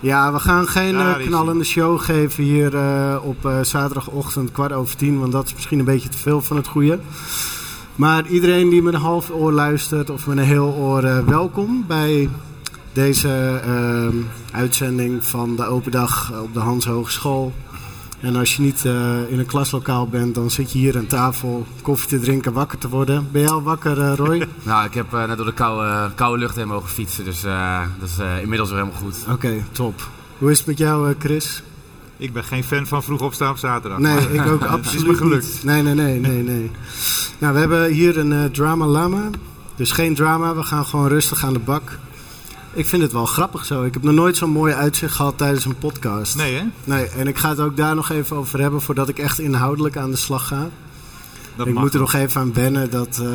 Ja, we gaan geen eh, knallende show geven hier eh, op eh, zaterdagochtend kwart over tien. Want dat is misschien een beetje te veel van het goede. Maar iedereen die met een half oor luistert of met een heel oor, welkom bij deze ehm, uitzending van de open dag op de Hans Hogeschool. En als je niet eh, in een klaslokaal bent, dan zit je hier aan tafel koffie te drinken, wakker te worden. Ben jij al wakker, eh, Roy? Nou, ik heb eh, net door de koude, koude lucht heen mogen fietsen, dus eh, dat is eh, inmiddels weer helemaal goed. Oké, top. Hoe is het met jou, eh, Chris? Ik ben geen fan van vroeg opstaan op zaterdag. Nee, maar- ik ook Het is absoluut me gelukt. niet. Nee, nee, nee, nee, nee. Nou, we hebben hier een eh, drama lama. Dus geen drama, we gaan gewoon rustig aan de bak. Ik vind het wel grappig zo. Ik heb nog nooit zo'n mooi uitzicht gehad tijdens een podcast. Nee, hè? Nee, en ik ga het ook daar nog even over hebben voordat ik echt inhoudelijk aan de slag ga. Dat ik moet er nog even aan wennen dat eh,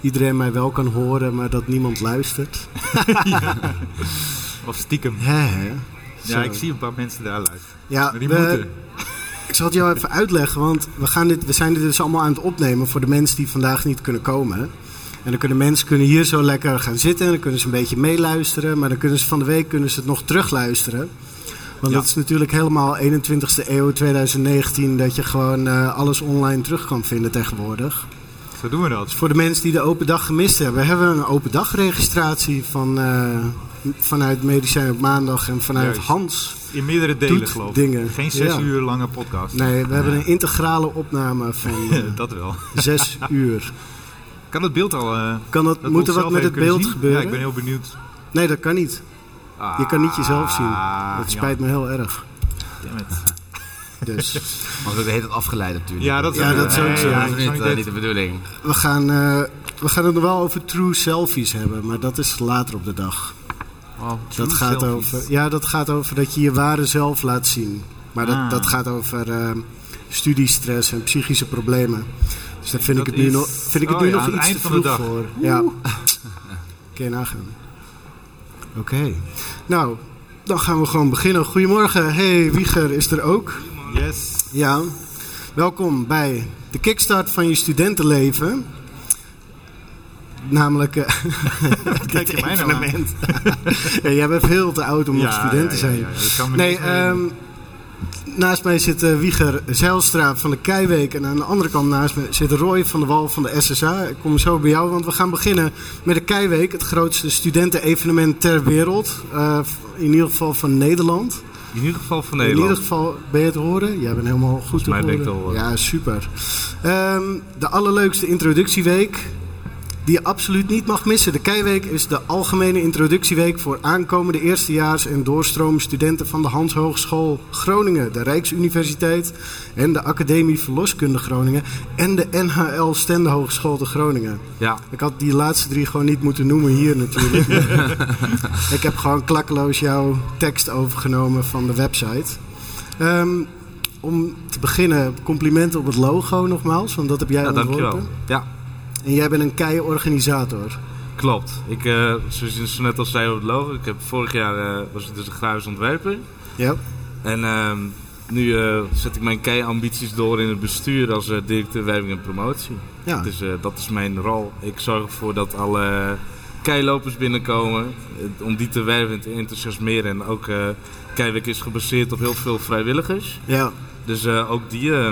iedereen mij wel kan horen, maar dat niemand luistert. Of stiekem. Hè, hè? Ja, ik zie een paar mensen daar luisteren. Ja, Maar die we- moeten. Ik zal het jou even uitleggen, want we, gaan dit, we zijn dit dus allemaal aan het opnemen voor de mensen die vandaag niet kunnen komen. En dan kunnen mensen kunnen hier zo lekker gaan zitten en dan kunnen ze een beetje meeluisteren. Maar dan kunnen ze van de week kunnen ze het nog terugluisteren. Want Ja. dat is natuurlijk helemaal 21ste eeuw 2019 dat je gewoon eh, alles online terug kan vinden tegenwoordig. Zo doen we dat. Dus voor de mensen die de open dag gemist hebben, hebben we een open dagregistratie van, eh, vanuit Medicijn op maandag en vanuit Juist. Hans. In meerdere delen, Doet geloof ik. dingen. Geen zes Ja. uur lange podcast. Nee, we hebben een integrale opname van eh, dat wel. zes uur. Kan het beeld al... eh, Kan dat, dat we moet er wat met het beeld zien? gebeuren? Ja, ik ben heel benieuwd. Nee, dat kan niet. Je kan niet jezelf zien. Ah, Dat spijt me heel erg. damn it. Dus Want de hele tijd afgeleid natuurlijk. Ja, dat is, Ja, dat is ook zo. Ja, dat is niet, eh, ik niet de bedoeling. we gaan, eh, we gaan het nog wel over true selfies hebben, maar dat is later op de dag. Oh, Dat gaat, selfies. over, ja, dat gaat over dat je je ware zelf laat zien. Maar dat, Ah. dat gaat over eh, studiestress en psychische problemen. Dus daar vind ik het nu nog, vind ik het oh nu ja, nog iets te eind van de vroeg dag. voor. Ja. Kun je nagaan. Oké. Nou, dan gaan we gewoon beginnen. Goedemorgen. Hey, Wieger is er ook. Yes. Ja, welkom bij de kickstart van je studentenleven. Namelijk eh Kijk dit je mij nou. Ja, jij bent veel te oud om nog Ja, student te ja, zijn. ja, ja, dat kan me nee, ehm, naast mij zit eh, Wieger Zijlstra van de Keiweek. En aan de andere kant naast me zit Roy van de Wal van de SSA. Ik kom zo bij jou, want we gaan beginnen met de Keiweek. Het grootste studentenevenement ter wereld. Eh, in ieder geval van Nederland. In ieder geval van In Nederland. ieder geval ben je het horen. Jij bent helemaal goed te mij ben ik horen. het al, hoor. Ja, super. Ehm, de allerleukste introductieweek die je absoluut niet mag missen. De Keiweek is de algemene introductieweek voor aankomende eerstejaars en doorstroomstudenten van de Hans Hogeschool Groningen, de Rijksuniversiteit en de Academie Verloskunde Groningen en de NHL Stende Hogeschool te Groningen. Ja, Ik had die laatste drie gewoon niet moeten noemen hier natuurlijk. ik heb gewoon klakkeloos jouw tekst overgenomen van de website. Ehm, om te beginnen, complimenten op het logo nogmaals, want dat heb jij ja ontworpen. dankjewel. Ja, En jij bent een keie organisator. klopt. Ik, eh, zoals je zo net al zei op het logo, ik heb vorig jaar eh, was ik dus een grafisch ontwerper. Ja, En ehm, nu eh, zet ik mijn kei-ambities door in het bestuur als directeur werving en promotie. ja. Dus dat is mijn rol. Ik zorg ervoor dat alle keilopers binnenkomen. om die te werven en te enthousiasmeren. En ook Keiweek is gebaseerd op heel veel vrijwilligers. ja. Dus ook die eh,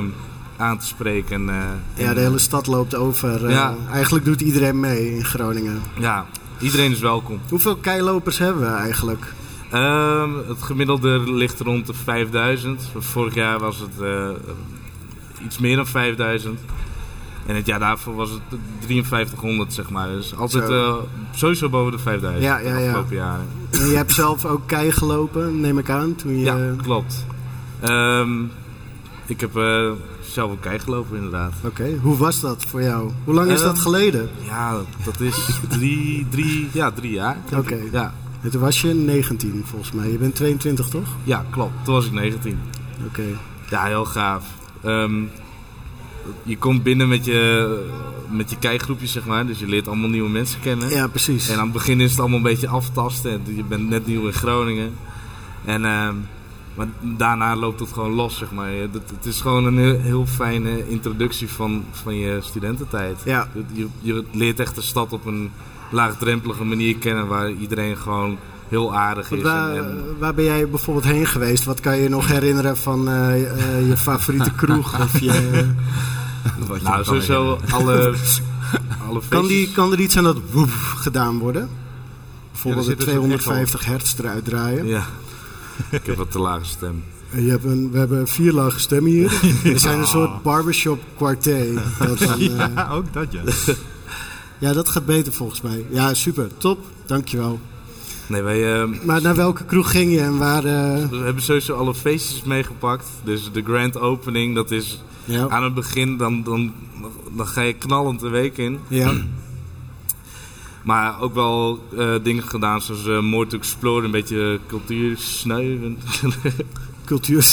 aan te spreken. En, eh, ja, de hele stad loopt over. eh, Ja. Eigenlijk doet iedereen mee in Groningen. Ja, iedereen is welkom. Hoeveel keilopers hebben we eigenlijk? Ehm, het gemiddelde ligt rond de 5000. Vorig jaar was het eh, iets meer dan 5000. En het jaar daarvoor was het 5300, zeg maar. Dus altijd sowieso boven de 5000 Ja, ja, de afgelopen jaren. En je hebt zelf ook kei gelopen, neem ik aan. Toen je, Ja, klopt. Ehm, ik heb zelf een kei gelopen, inderdaad. Oké, hoe was dat voor jou? Hoe lang is Ehm, dat geleden? Ja, dat is drie, drie, ja, drie jaar. Oké. Ja, En toen was je 19 volgens mij. Je bent 22 toch? ja, klopt. Toen was ik 19. Oké. Ja, heel gaaf. Ehm, je komt binnen met je, met je kijkgroepje, zeg maar. Dus je leert allemaal nieuwe mensen kennen. Ja, precies. En aan het begin is het allemaal een beetje aftasten. En Je bent net nieuw in Groningen. En, ehm, maar daarna loopt het gewoon los, zeg maar. Het, het is gewoon een heel, heel fijne introductie van, van je studententijd. Ja. Je, je leert echt de stad op een laagdrempelige manier kennen... waar iedereen gewoon heel aardig is. Waar, en, en- waar ben jij bijvoorbeeld heen geweest? Wat kan je nog herinneren van eh, eh, je favoriete kroeg? Of je, Wat je nou, kan sowieso alle, alle kan, die, feestjes. kan er iets aan dat woef gedaan worden? Bijvoorbeeld Ja, de er zit dus 250 hertz eruit draaien. Ja, ik heb wat te lage stem. En je hebt een, we hebben een vierlage stem hier. We zijn een soort barbershop kwartet. Dat dan, eh, Ja, ook dat ja. ja, dat gaat beter volgens mij. Ja, super. Top. Dankjewel. Nee, wij... ehm, Maar naar welke kroeg ging je en waar... eh, We hebben sowieso alle feestjes meegepakt. Dus de grand opening, dat is ja. aan het begin, dan, dan, dan ga je knallend de week in. ja. Maar ook wel eh, dingen gedaan zoals eh More to Explore, een beetje cultuur snuiven. Cultuur.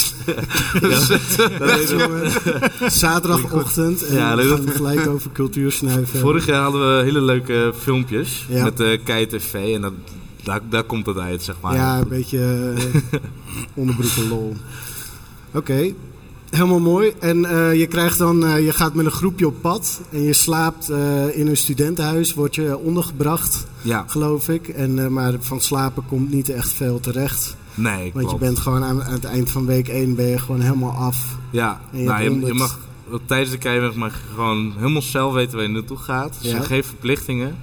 Zaterdagochtend. En Ja, we gaan het gelijk over cultuursnuiven. Vorig jaar hadden we hele leuke filmpjes Ja. met de KTV en dat, daar, daar komt het uit, zeg maar. Ja, een beetje uh, onderbroek en lol. Oké, helemaal mooi. En eh, je krijgt dan, eh, je gaat met een groepje op pad en je slaapt eh, in een studentenhuis, word je ondergebracht, Ja, geloof ik. En, maar van slapen komt niet echt veel terecht. nee, Want klopt. je bent gewoon aan, aan het eind van week 1 ben je gewoon helemaal af. Ja, En je nou, je, 100. je mag tijdens de mag je gewoon helemaal zelf weten waar je naartoe gaat. Zijn Ja. geen verplichtingen.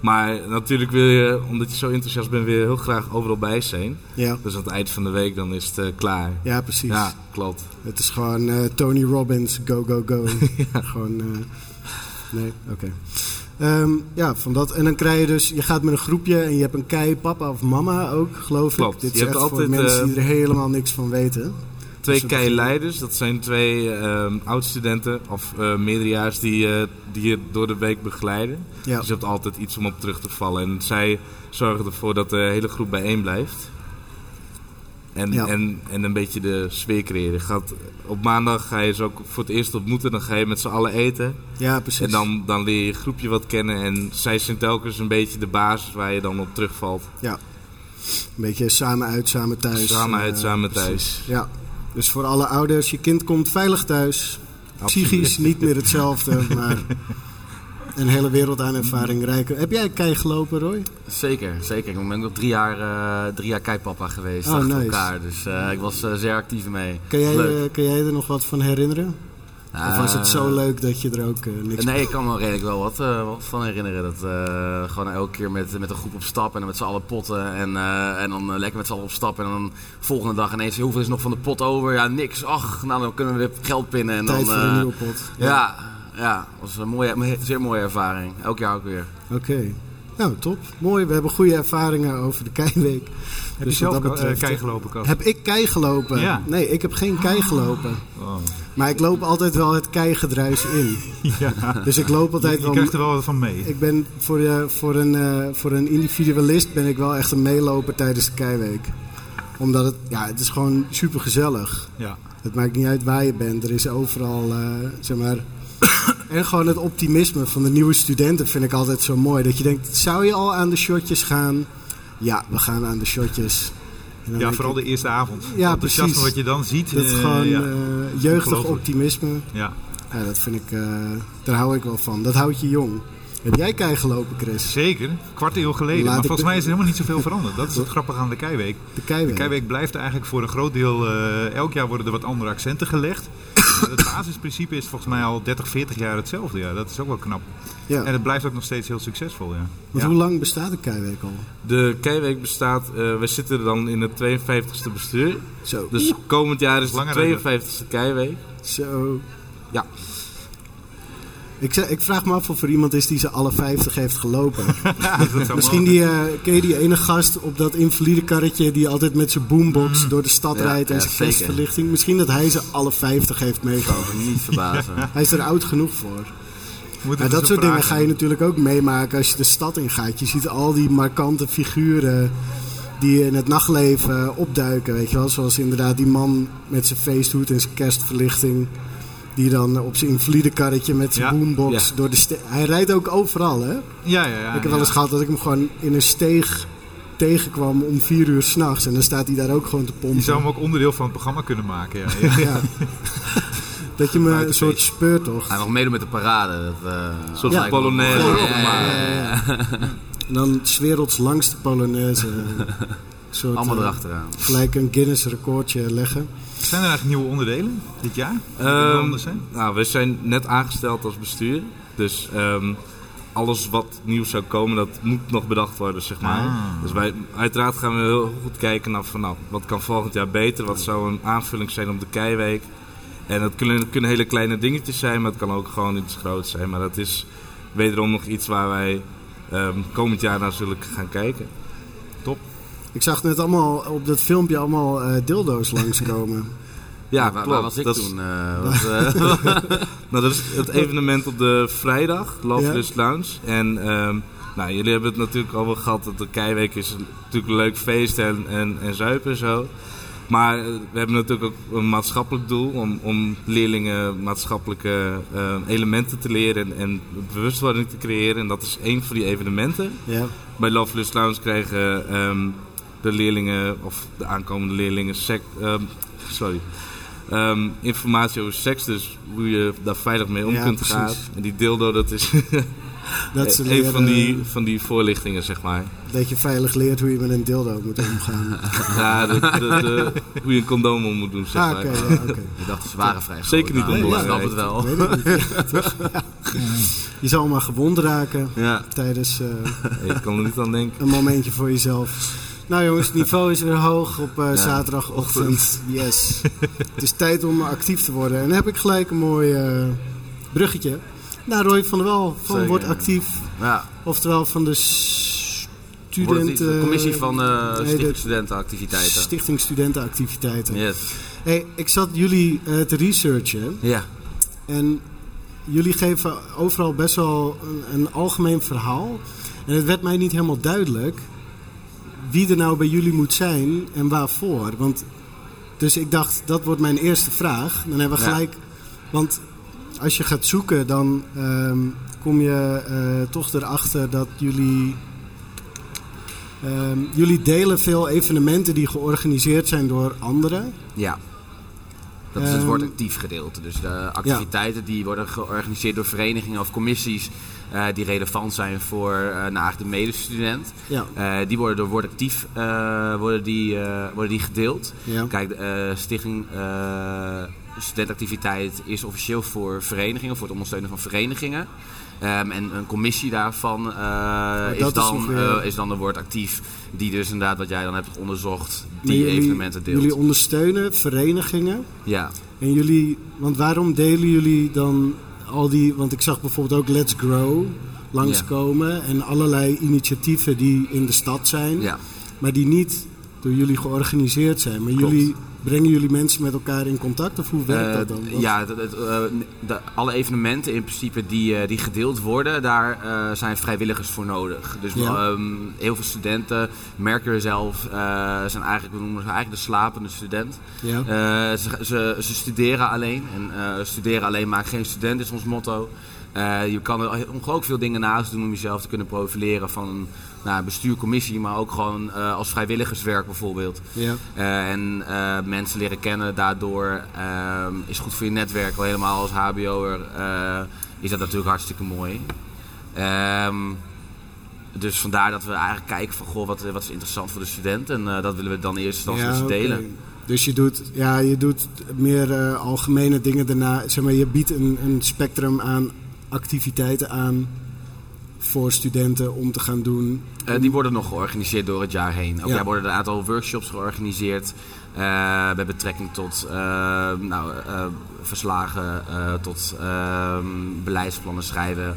Maar natuurlijk wil je, omdat je zo enthousiast bent, je heel graag overal bij zijn. Ja, Dus aan het eind van de week dan is het eh, klaar. ja precies. Ja, klopt. Het is gewoon eh, Tony Robbins, go, go, go. Gewoon, eh, nee, oké. Ehm, ja, van dat. En dan krijg je dus, je gaat met een groepje en je hebt een kei papa of mama ook, geloof ik. Klopt. Dit Je is hebt echt voor altijd, mensen die er helemaal niks van weten. Twee kei-leiders, dat zijn twee ehm oud-studenten of eh meerderjaars die, eh, die je door de week begeleiden. Ja, Dus je hebt altijd iets om op terug te vallen. En zij zorgen ervoor dat de hele groep bijeen blijft. En, Ja. en, en een beetje de sfeer creëren. Gaat, op maandag ga je ze ook voor het eerst ontmoeten. Dan ga je met z'n allen eten. ja precies. En dan, dan leer je je groepje wat kennen. En zij zijn telkens een beetje de basis waar je dan op terugvalt. Een beetje samen uit, samen thuis. samen uit, Eh, samen thuis. Ja, dus voor alle ouders, je kind komt veilig thuis. Psychisch niet meer hetzelfde, maar een hele wereld aan ervaring rijker. Heb jij een kei gelopen, Roy? Zeker, zeker. Ik ben ook drie jaar, eh drie jaar keipapa geweest Oh, achter nice. elkaar. Dus eh, ik was eh, zeer actief mee. Kan jij, kan jij er nog wat van herinneren? Of was het zo Eh, leuk dat je er ook eh, niks Nee, ik kan me redelijk wel wat, wat van herinneren. Dat eh, gewoon elke keer met, met een groep op stap en dan met z'n allen potten. En, en dan lekker met z'n allen op stap. En dan volgende dag ineens, hoeveel is nog van de pot over? Ja, niks. Ach, nou dan kunnen we weer geld pinnen. En Tijd dan, voor een nieuwe pot. Ja, ja, was een mooie, zeer mooie ervaring. Elk jaar ook weer. Oké. Nou, top. Mooi. We hebben goede ervaringen over de keiweek. Heb Dus je zelf eh, betreft, kei gelopen? Heb ik kei gelopen? Ja. Nee, ik heb geen kei gelopen. Oh. Maar ik loop altijd wel het keigedruis in. Ja. Dus ik loop Je, altijd je wel... krijgt er wel wat van mee. Ik ben voor, de, voor, een, eh, voor een individualist ben ik wel echt een meeloper tijdens de keiweek. Omdat het, ja, het is gewoon super gezellig. Ja. Het maakt niet uit waar je bent. Er is overal, zeg maar... En gewoon het optimisme van de nieuwe studenten vind ik altijd zo mooi. Dat je denkt, zou je al aan de shotjes gaan? Ja, we gaan aan de shotjes. Ja, vooral ik, de eerste avond. Ja, enthousiasme precies. wat je dan ziet. Dat is eh, gewoon ja. eh, jeugdig optimisme. ja. Ja, dat vind ik, eh, daar hou ik wel van. Dat houdt je jong. Heb jij kei gelopen, Chris? Zeker, kwart eeuw geleden. Laat maar volgens mij is er helemaal niet zoveel veranderd. Dat is het grappige aan de Keiweek. De De keiweek. Keiweek blijft eigenlijk voor een groot deel... elk jaar worden er wat andere accenten gelegd. Het basisprincipe is volgens mij al 30, 40 jaar hetzelfde. Ja, dat is ook wel knap. Ja. En het blijft ook nog steeds heel succesvol. Ja. Want Ja. hoe lang bestaat de keiweek al? De Keiweek bestaat, eh we zitten dan in het 52e bestuur. Zo. Dus komend jaar is Langer de dan 52e Keiweek. Zo. Ja. Ik, zeg, ik vraag me af of er iemand is die ze alle 50 heeft gelopen. Misschien die, eh, ken je die ene gast op dat invalide karretje die altijd met zijn boombox door de stad Ja, rijdt en ja, zijn zeker. kerstverlichting. Misschien dat hij ze alle 50 heeft meegenomen. Zou me niet verbazen. Hij is er oud genoeg voor. Maar dat soort dingen ga je natuurlijk ook meemaken als je de stad ingaat. Je ziet al die markante figuren die in het nachtleven opduiken. Weet je wel? Zoals inderdaad die man met zijn feesthoed en zijn kerstverlichting. Die dan op zijn invalide karretje met zijn Ja, boombox ja. door de steeg... Hij rijdt ook overal, hè? Ja, ja, ja. ik heb wel eens gehad dat ik hem gewoon in een steeg tegenkwam om vier uur s'nachts. En dan staat hij daar ook gewoon te pompen. Je zou hem ook onderdeel van het programma kunnen maken. Ja. Ja. Ja. dat je me een soort speurtocht... Hij mag meedoen met de parade. Dat, eh, soort Ja. Polonaise. Ja, Ja, ja, ja, ja. En dan 's werelds langste Polonaise. Een soort, Allemaal eh, erachteraan. Gelijk een Guinness recordje leggen. Zijn er eigenlijk nieuwe onderdelen dit jaar? Ehm, anders zijn? nou, we zijn net aangesteld als bestuur. Dus ehm, alles wat nieuw zou komen, dat moet nog bedacht worden, zeg maar. Ah. Dus wij, uiteraard gaan we heel goed kijken naar van, nou, wat kan volgend jaar beter? Wat zou een aanvulling zijn op de Keiweek? En dat kunnen, kunnen hele kleine dingetjes zijn, maar het kan ook gewoon iets groots zijn. Maar dat is wederom nog iets waar wij ehm, komend jaar naar zullen gaan kijken. Ik zag net allemaal op dat filmpje allemaal eh, dildo's langskomen. Ja, waar, klopt. waar was ik dat is- toen? eh, wat, eh, Nou, dat is het evenement op de vrijdag, Love. Lust Lounge. En ehm, nou, jullie hebben het natuurlijk al wel gehad dat de Keiweek is natuurlijk een leuk feest en, en, en zuipen en zo. Maar eh, we hebben natuurlijk ook een maatschappelijk doel om, om leerlingen maatschappelijke eh, elementen te leren en, en bewustwording te creëren. En dat is één van die evenementen. ja. Bij Love Lust Lounge krijgen ehm, de leerlingen, of de aankomende leerlingen, sec, ehm, sorry, ehm, informatie over seks. Dus hoe je daar veilig mee om Ja, kunt precies. gaan. En die dildo, dat is Dat, een leren, van die, van die voorlichtingen, zeg maar. dat je veilig leert hoe je met een dildo moet omgaan. Ja, de, de, de- hoe je een condoom om moet doen, zeg ah, maar. ja, oké. ik dacht, ze waren vrij Zeker niet Nou, Ik onbelangrijk. snap het wel. Je zal maar gewond raken Ja. tijdens eh, Ik kan er niet aan denken. een momentje voor jezelf. Nou jongens, het niveau is weer hoog op eh, zaterdagochtend. Yes. het is tijd om actief te worden. En dan heb ik gelijk een mooi eh, bruggetje naar Roy van der Wel van Zeker. Word Actief. Ja. Oftewel van de studenten... de commissie van eh nee, Stichting de Studentenactiviteiten. Stichting Studentenactiviteiten. Yes. Hey, ik zat jullie te researchen Ja. en jullie geven overal best wel een, een algemeen verhaal. En het werd mij niet helemaal duidelijk wie er nou bij jullie moet zijn en waarvoor. Want, dus ik dacht, dat wordt mijn eerste vraag. Dan hebben we Ja. gelijk... Want als je gaat zoeken, dan ehm, kom je eh, toch erachter dat jullie... ehm, jullie delen veel evenementen die georganiseerd zijn door anderen. Ja. Dat is het Ehm, wordt actief gedeelte. Dus de activiteiten die worden georganiseerd door verenigingen of commissies eh, die relevant zijn voor eh nou, eigenlijk de medestudent. Ja, Eh, die worden door Word Actief eh, worden die, worden die gedeeld. ja. Kijk, Stichting Studentactiviteit is officieel voor verenigingen, voor het ondersteunen van verenigingen. Ehm, en een commissie daarvan dat is, is dan, eh, is dan de Word Actief, die dus inderdaad wat jij dan hebt onderzocht, die jullie- evenementen deelt. Jullie ondersteunen verenigingen. Ja, En jullie, want waarom delen jullie dan al die, want ik zag bijvoorbeeld ook Let's Grow langskomen en allerlei initiatieven die in de stad zijn, ja. maar die niet door jullie georganiseerd zijn. Maar Klopt. jullie brengen jullie mensen met elkaar in contact of hoe werkt Eh, dat dan? Want- Ja, eh, de- alle evenementen in principe die, eh, die gedeeld worden, daar zijn vrijwilligers voor nodig. Dus Ja. ehm, heel veel studenten merken zelf, zijn eigenlijk, we noemen ze eigenlijk de slapende student. ja. Ze, ze, ze studeren alleen en studeren alleen maakt geen student is ons motto. Je kan er ongelooflijk veel dingen naast doen om jezelf te kunnen profileren van nou, bestuur, commissie, maar ook gewoon eh, als vrijwilligerswerk bijvoorbeeld. ja. Eh, en eh, mensen leren kennen daardoor is goed voor je netwerk. Al helemaal als HBO'er is dat natuurlijk hartstikke mooi. Ehm, dus vandaar dat we eigenlijk kijken van goh, wat, wat is interessant voor de student. En dat willen we dan eerst ze oké. delen. Dus je doet, ja, je doet meer algemene dingen daarna. Zeg maar, je biedt een, een spectrum aan activiteiten aan voor studenten om te gaan doen. Eh, die worden nog georganiseerd door het jaar heen. Ook Ja. jaar worden een aantal workshops georganiseerd. eh, met betrekking tot eh, nou, verslagen, tot ehm, beleidsplannen schrijven.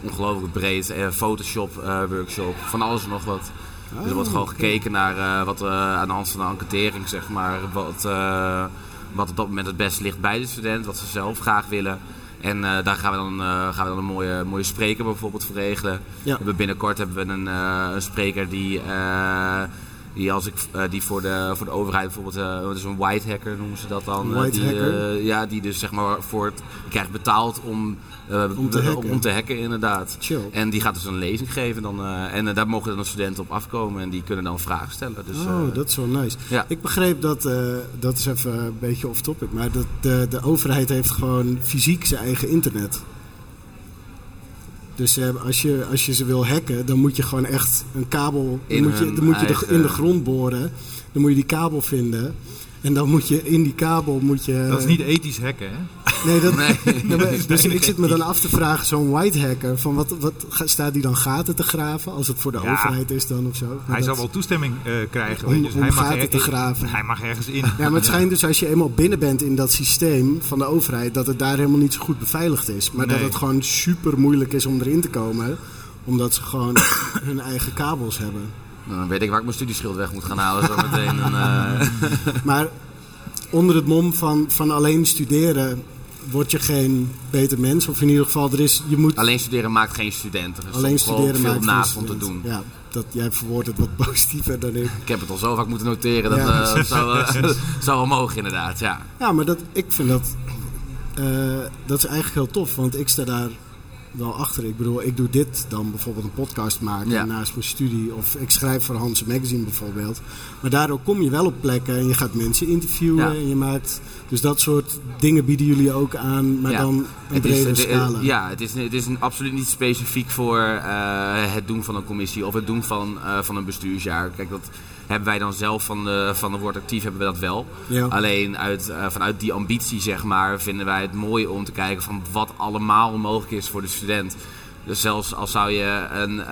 Ongelooflijk breed. Photoshop workshop, van alles en nog wat. dus er wordt gewoon gekeken naar wat aan de hand van de enquêtering, zeg maar, wat, wat op dat moment het beste ligt bij de student, wat ze zelf graag willen. En eh, daar gaan we dan, eh, gaan we dan een mooie, mooie spreker bijvoorbeeld voor regelen. We Ja. binnenkort hebben we een, eh, een spreker die, die, als ik, eh, die voor, de, voor de overheid bijvoorbeeld, eh het is een white hacker noemen ze dat dan. Eh, white die, hacker? ja, die dus zeg maar voor het, krijgt betaald om, Om te de- hacken. om te hacken inderdaad. Chill. En die gaat dus een lezing geven dan, en daar mogen dan de studenten op afkomen en die kunnen dan vragen stellen. Dus, oh, dat is wel nice. ja. Ik begreep dat, dat is even een beetje off topic, maar dat de, de overheid heeft gewoon fysiek zijn eigen internet. Dus eh, als, je, als je ze wil hacken, dan moet je gewoon echt een kabel... In dan moet je, dan moet je de- in de grond boren. Dan moet je die kabel vinden. En dan moet je in die kabel moet je... Dat is niet ethisch hacken, hè? Nee, dat, Nee. Ja, maar- dus ik zit me dan af te vragen, zo'n white hacker, van wat, wat staat die dan gaten te graven? Als het voor de Ja. overheid is dan of zo? Maar Hij dat- zal wel toestemming eh, krijgen. Om- dus om hij mag gaten er- te graven. Hij mag ergens in. Ja, maar het schijnt dus als je eenmaal binnen bent in dat systeem van de overheid, dat het daar helemaal niet zo goed beveiligd is. Maar dat het gewoon super moeilijk is om erin te komen, omdat ze gewoon hun eigen kabels hebben. Nou, dan weet ik waar ik mijn studieschild weg moet gaan halen zo meteen. En, eh, Maar onder het mom van, van alleen studeren word je geen beter mens. Of in ieder geval, er is, je moet alleen studeren maakt geen student. Er is alleen studeren veel maakt naast geen om te doen. Ja, dat, jij verwoordt het wat positiever dan ik. Ik heb het al zo vaak moeten noteren. Dat Ja. eh, zou, eh, zou wel mogen inderdaad, ja. Ja, maar dat, ik vind dat, eh, dat is eigenlijk heel tof, want ik sta daar wel achter. Ik bedoel, ik doe dit dan bijvoorbeeld een podcast maken Ja. naast mijn studie. Of ik schrijf voor Hans Magazine bijvoorbeeld. Maar daardoor kom je wel op plekken en je gaat mensen interviewen. Ja. En je maakt, dus dat soort dingen bieden jullie ook aan, maar Ja. dan een is, bredere scala. ja, het is, het is een, absoluut niet specifiek voor eh, het doen van een commissie of het doen van, eh, van een bestuursjaar. Kijk, dat hebben wij dan zelf van de, van de Word Actief hebben we dat wel. Ja. Alleen uit, eh, vanuit die ambitie, zeg maar, vinden wij het mooi om te kijken van wat allemaal mogelijk is voor de student. Dus zelfs al zou je een,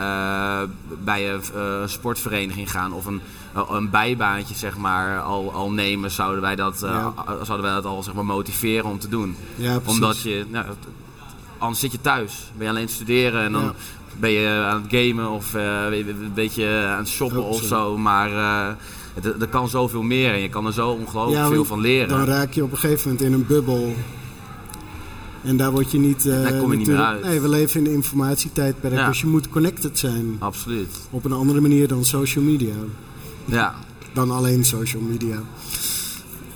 bij een sportvereniging gaan of een, een bijbaantje zeg maar, al, al nemen, zouden wij, dat, eh, Ja. zouden wij dat al zeg maar, motiveren om te doen. Ja, precies. Omdat je, nou, anders zit je thuis. Ben je alleen studeren en dan Ja. ben je aan het gamen of eh, een beetje aan het shoppen of zo. Maar eh, het- er kan zoveel meer en je kan er zo ongelooflijk veel van leren. Dan raak je op een gegeven moment in een bubbel. En daar word je niet. eh, Daar kom je niet meer uit. Nee, we leven in een informatietijdperk, Ja. dus je moet connected zijn. Absoluut. Op een andere manier dan social media. Ja. Dan alleen social media.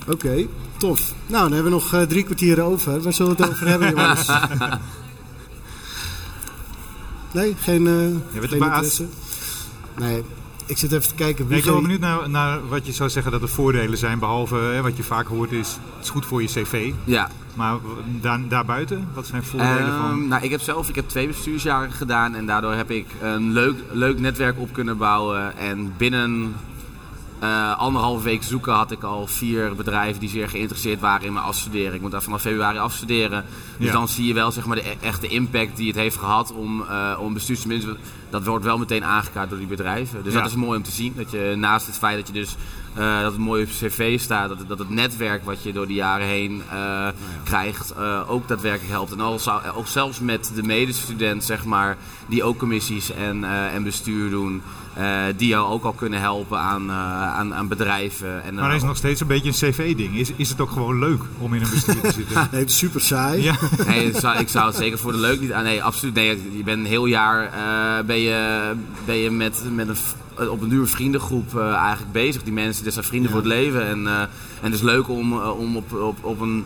Oké, tof. Nou, dan hebben we nog eh, drie kwartier over. Waar zullen we het over hebben, jongens? Nee, geen, eh bent de geen baas. interesse? Nee, ik zit even te kijken. Wie Nee, ik ben wel benieuwd naar, naar wat je zou zeggen dat de voordelen zijn. Behalve hè, wat je vaak hoort is, het is goed voor je cv. Ja. Maar daar, daarbuiten, wat zijn voordelen Ehm, van? nou, ik heb zelf ik heb twee bestuursjaren gedaan en daardoor heb ik een leuk, leuk netwerk op kunnen bouwen. En binnen eh anderhalve week zoeken had ik al vier bedrijven die zeer geïnteresseerd waren in mijn afstuderen. Ik moet daar vanaf februari afstuderen. Dus Ja. dan zie je wel zeg maar, de e- echte impact die het heeft gehad om, eh om bestuursminister. Dat wordt wel meteen aangekaart door die bedrijven. Dus Ja. dat is mooi om te zien. Dat je naast het feit dat je dus eh, dat het mooi op je cv staat, dat, het- dat het netwerk wat je door de jaren heen eh, krijgt, eh, ook daadwerkelijk helpt. En al zou, ook zelfs met de medestudent, zeg maar, die ook commissies en, eh, en bestuur doen, eh, die jou ook al kunnen helpen aan, eh, aan, aan bedrijven. En, maar er is nog steeds een beetje een cv-ding. Is, is het ook gewoon leuk om in een bestuur te zitten? Nee, het is super saai. ja. Nee, ik zou, ik zou het zeker voor de leuk niet aan. Nee, absoluut. Nee, je bent een heel jaar eh, ben je, ben je met, met een, op een duur vriendengroep eh, eigenlijk bezig. Die mensen, dit zijn vrienden Ja. voor het leven. En, eh, en het is leuk om, eh, om op, op, op, een,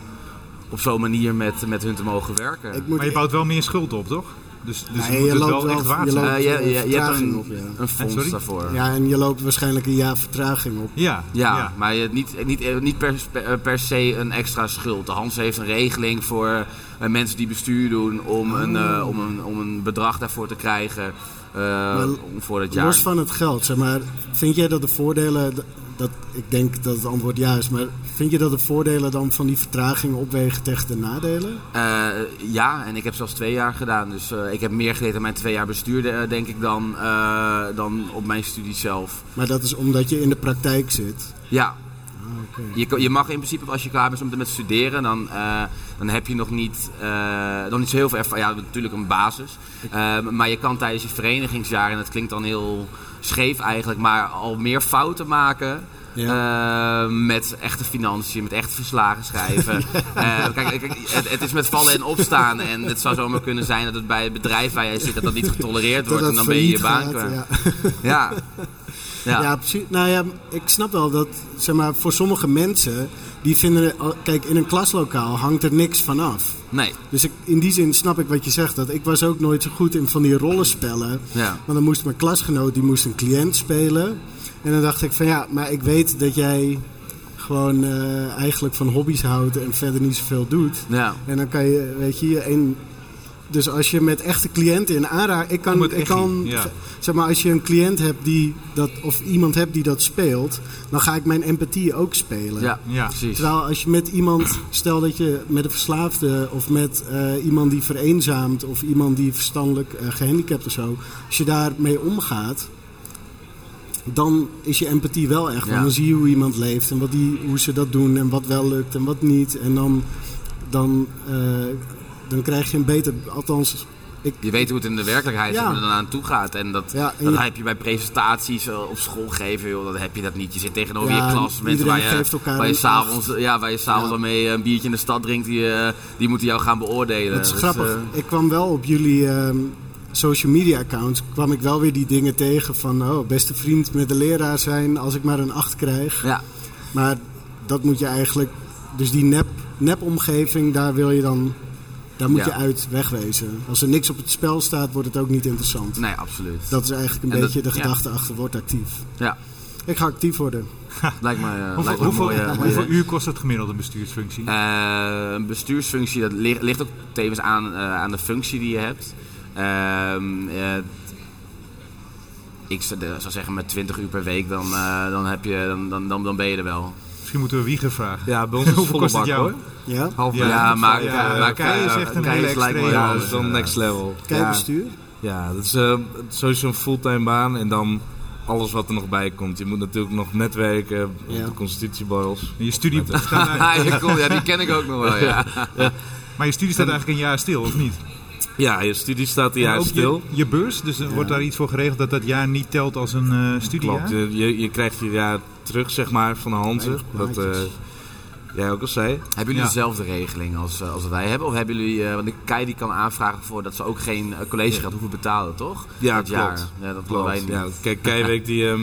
op zo'n manier met, met hun te mogen werken. Ik moet Maar je bouwt wel meer schuld op, toch? Dus, dus Nee, je moet loopt wel wel- echt waard je loopt- Eh, je, je, je hebt vertraging een, op, ja. een fonds sorry? daarvoor. Ja, en je loopt waarschijnlijk een jaar vertraging op. Ja, Ja, maar je, niet, niet, niet per, per, per se een extra schuld. De Hans heeft een regeling voor eh, mensen die bestuur doen om, een, eh, om, een, om een bedrag daarvoor te krijgen eh, om voor het jaar. Los van het geld, zeg maar, vind jij dat de voordelen, dat, ik denk dat het antwoord ja is, maar vind je dat de voordelen dan van die vertraging opwegen tegen de nadelen? Eh, ja, en ik heb zelfs twee jaar gedaan. Dus eh, ik heb meer geleerd aan mijn twee jaar bestuur, eh, denk ik, dan, dan op mijn studie zelf. Maar dat is omdat je in de praktijk zit. Ja, Ah, oké. je, je mag in principe, als je klaar bent met- met studeren, dan, dan heb je nog niet, nog niet zo heel veel ervaring. Ja, natuurlijk een basis. Maar je kan tijdens je verenigingsjaar, en dat klinkt dan heel scheef eigenlijk, maar al meer fouten maken. eh, met echte financiën, met echte verslagen schrijven. Eh, kijk, kijk, het, het is met vallen en opstaan. En het zou zomaar kunnen zijn dat het bij het bedrijf waar jij zit, dat dat niet getolereerd wordt. en dan ben je je baan kwijt. ja. Ja. Ja. Ja. precies. Nou ja, ik snap wel dat, zeg maar, voor sommige mensen, die vinden, kijk, in een klaslokaal hangt er niks van af. Nee. Dus ik, in die zin snap ik wat je zegt. Dat ik was ook nooit zo goed in van die rollenspellen. Ja. Maar dan moest mijn klasgenoot die moest een cliënt spelen. En dan dacht ik van ja, maar ik weet dat jij gewoon eh, eigenlijk van hobby's houdt en verder niet zoveel doet. Ja. En dan kan je, weet je, een, Dus als je met echte cliënten in aanraking... Ik kan, het ik kan ja. zeg maar, als je een cliënt hebt die dat... Of iemand hebt die dat speelt... Dan ga ik mijn empathie ook spelen. Ja, Ja. precies. Terwijl als je met iemand, stel dat je met een verslaafde of met eh, iemand die vereenzaamt of iemand die verstandelijk eh, gehandicapt of zo, als je daarmee omgaat, dan is je empathie wel echt. Ja. Want dan zie je hoe iemand leeft en wat die, hoe ze dat doen en wat wel lukt en wat niet. En dan, dan, eh, dan krijg je een beter, althans, ik, Je weet hoe het in de werkelijkheid Ja. er dan aan toe gaat. En dat, Ja, en dat je- heb je bij presentaties eh, op school geven, joh. Dat heb je dat niet. Je zit tegenover Ja, je klas. Mensen waar je, geeft elkaar waar je s'avonds ja, waar je s'avonds waarmee een biertje in de stad drinkt, die, eh, die moeten jou gaan beoordelen. Het is Dus, grappig. eh, Ik kwam wel op jullie ehm, social media accounts, kwam ik wel weer die dingen tegen van, oh, beste vriend met de leraar zijn als ik maar een 8 krijg. ja, Maar dat moet je eigenlijk, dus die nep, nepomgeving, daar wil je dan, daar moet Ja. je uit wegwezen. Als er niks op het spel staat, wordt het ook niet interessant. nee, absoluut. Dat is eigenlijk een En dat- beetje de ja. gedachte achter word actief. Ja, Ik ga actief worden. lijkt me, eh, Hoeveel, lijkt me een hoeveel, mooie, mooie- hoeveel uur kost het gemiddeld een bestuursfunctie? Eh, een bestuursfunctie, dat ligt, ligt ook tevens aan, eh, aan de functie die je hebt. Ehm, eh, ik zou zeggen met 20 uur per week, dan, eh, dan, heb je, dan, dan, dan, dan ben je er wel. Misschien moeten we Wieger vragen. Ja, bij ons is het Hoeveel volle kost het bak jou? hoor. Ja? Half Ja, maar, ja, maar Kei is echt een Kei hele is lijkt me. Ja, wel, dat is dan eh, next level. Ja, Kijkbestuur? ja, dat is eh, sowieso een fulltime baan en dan alles wat er nog bij komt. Je moet natuurlijk nog netwerken, Ja. de constitutieborrels. Je studie Met- staat eigenlijk- ja, die ken ik ook nog wel, ja. maar je studie staat eigenlijk een jaar stil, of niet? Ja, je studie staat een En jaar ook stil. Je, je beurs, dus er wordt daar iets voor geregeld dat dat jaar niet telt als een eh studiejaar? Klopt, je, je, je krijgt je jaar terug zeg maar van de Hanze. Dat eh, jij ook al zei. Hebben jullie Ja. dezelfde regeling als, eh, als wij hebben? Of hebben jullie, eh, want de KEI die kan aanvragen voor dat ze ook geen eh, collegegeld hoeven betalen, toch? Ja, Dat klopt. jaar. Ja, dat hadden wij Klopt. niet. Ja, kijk, Keiweek, die, ehm,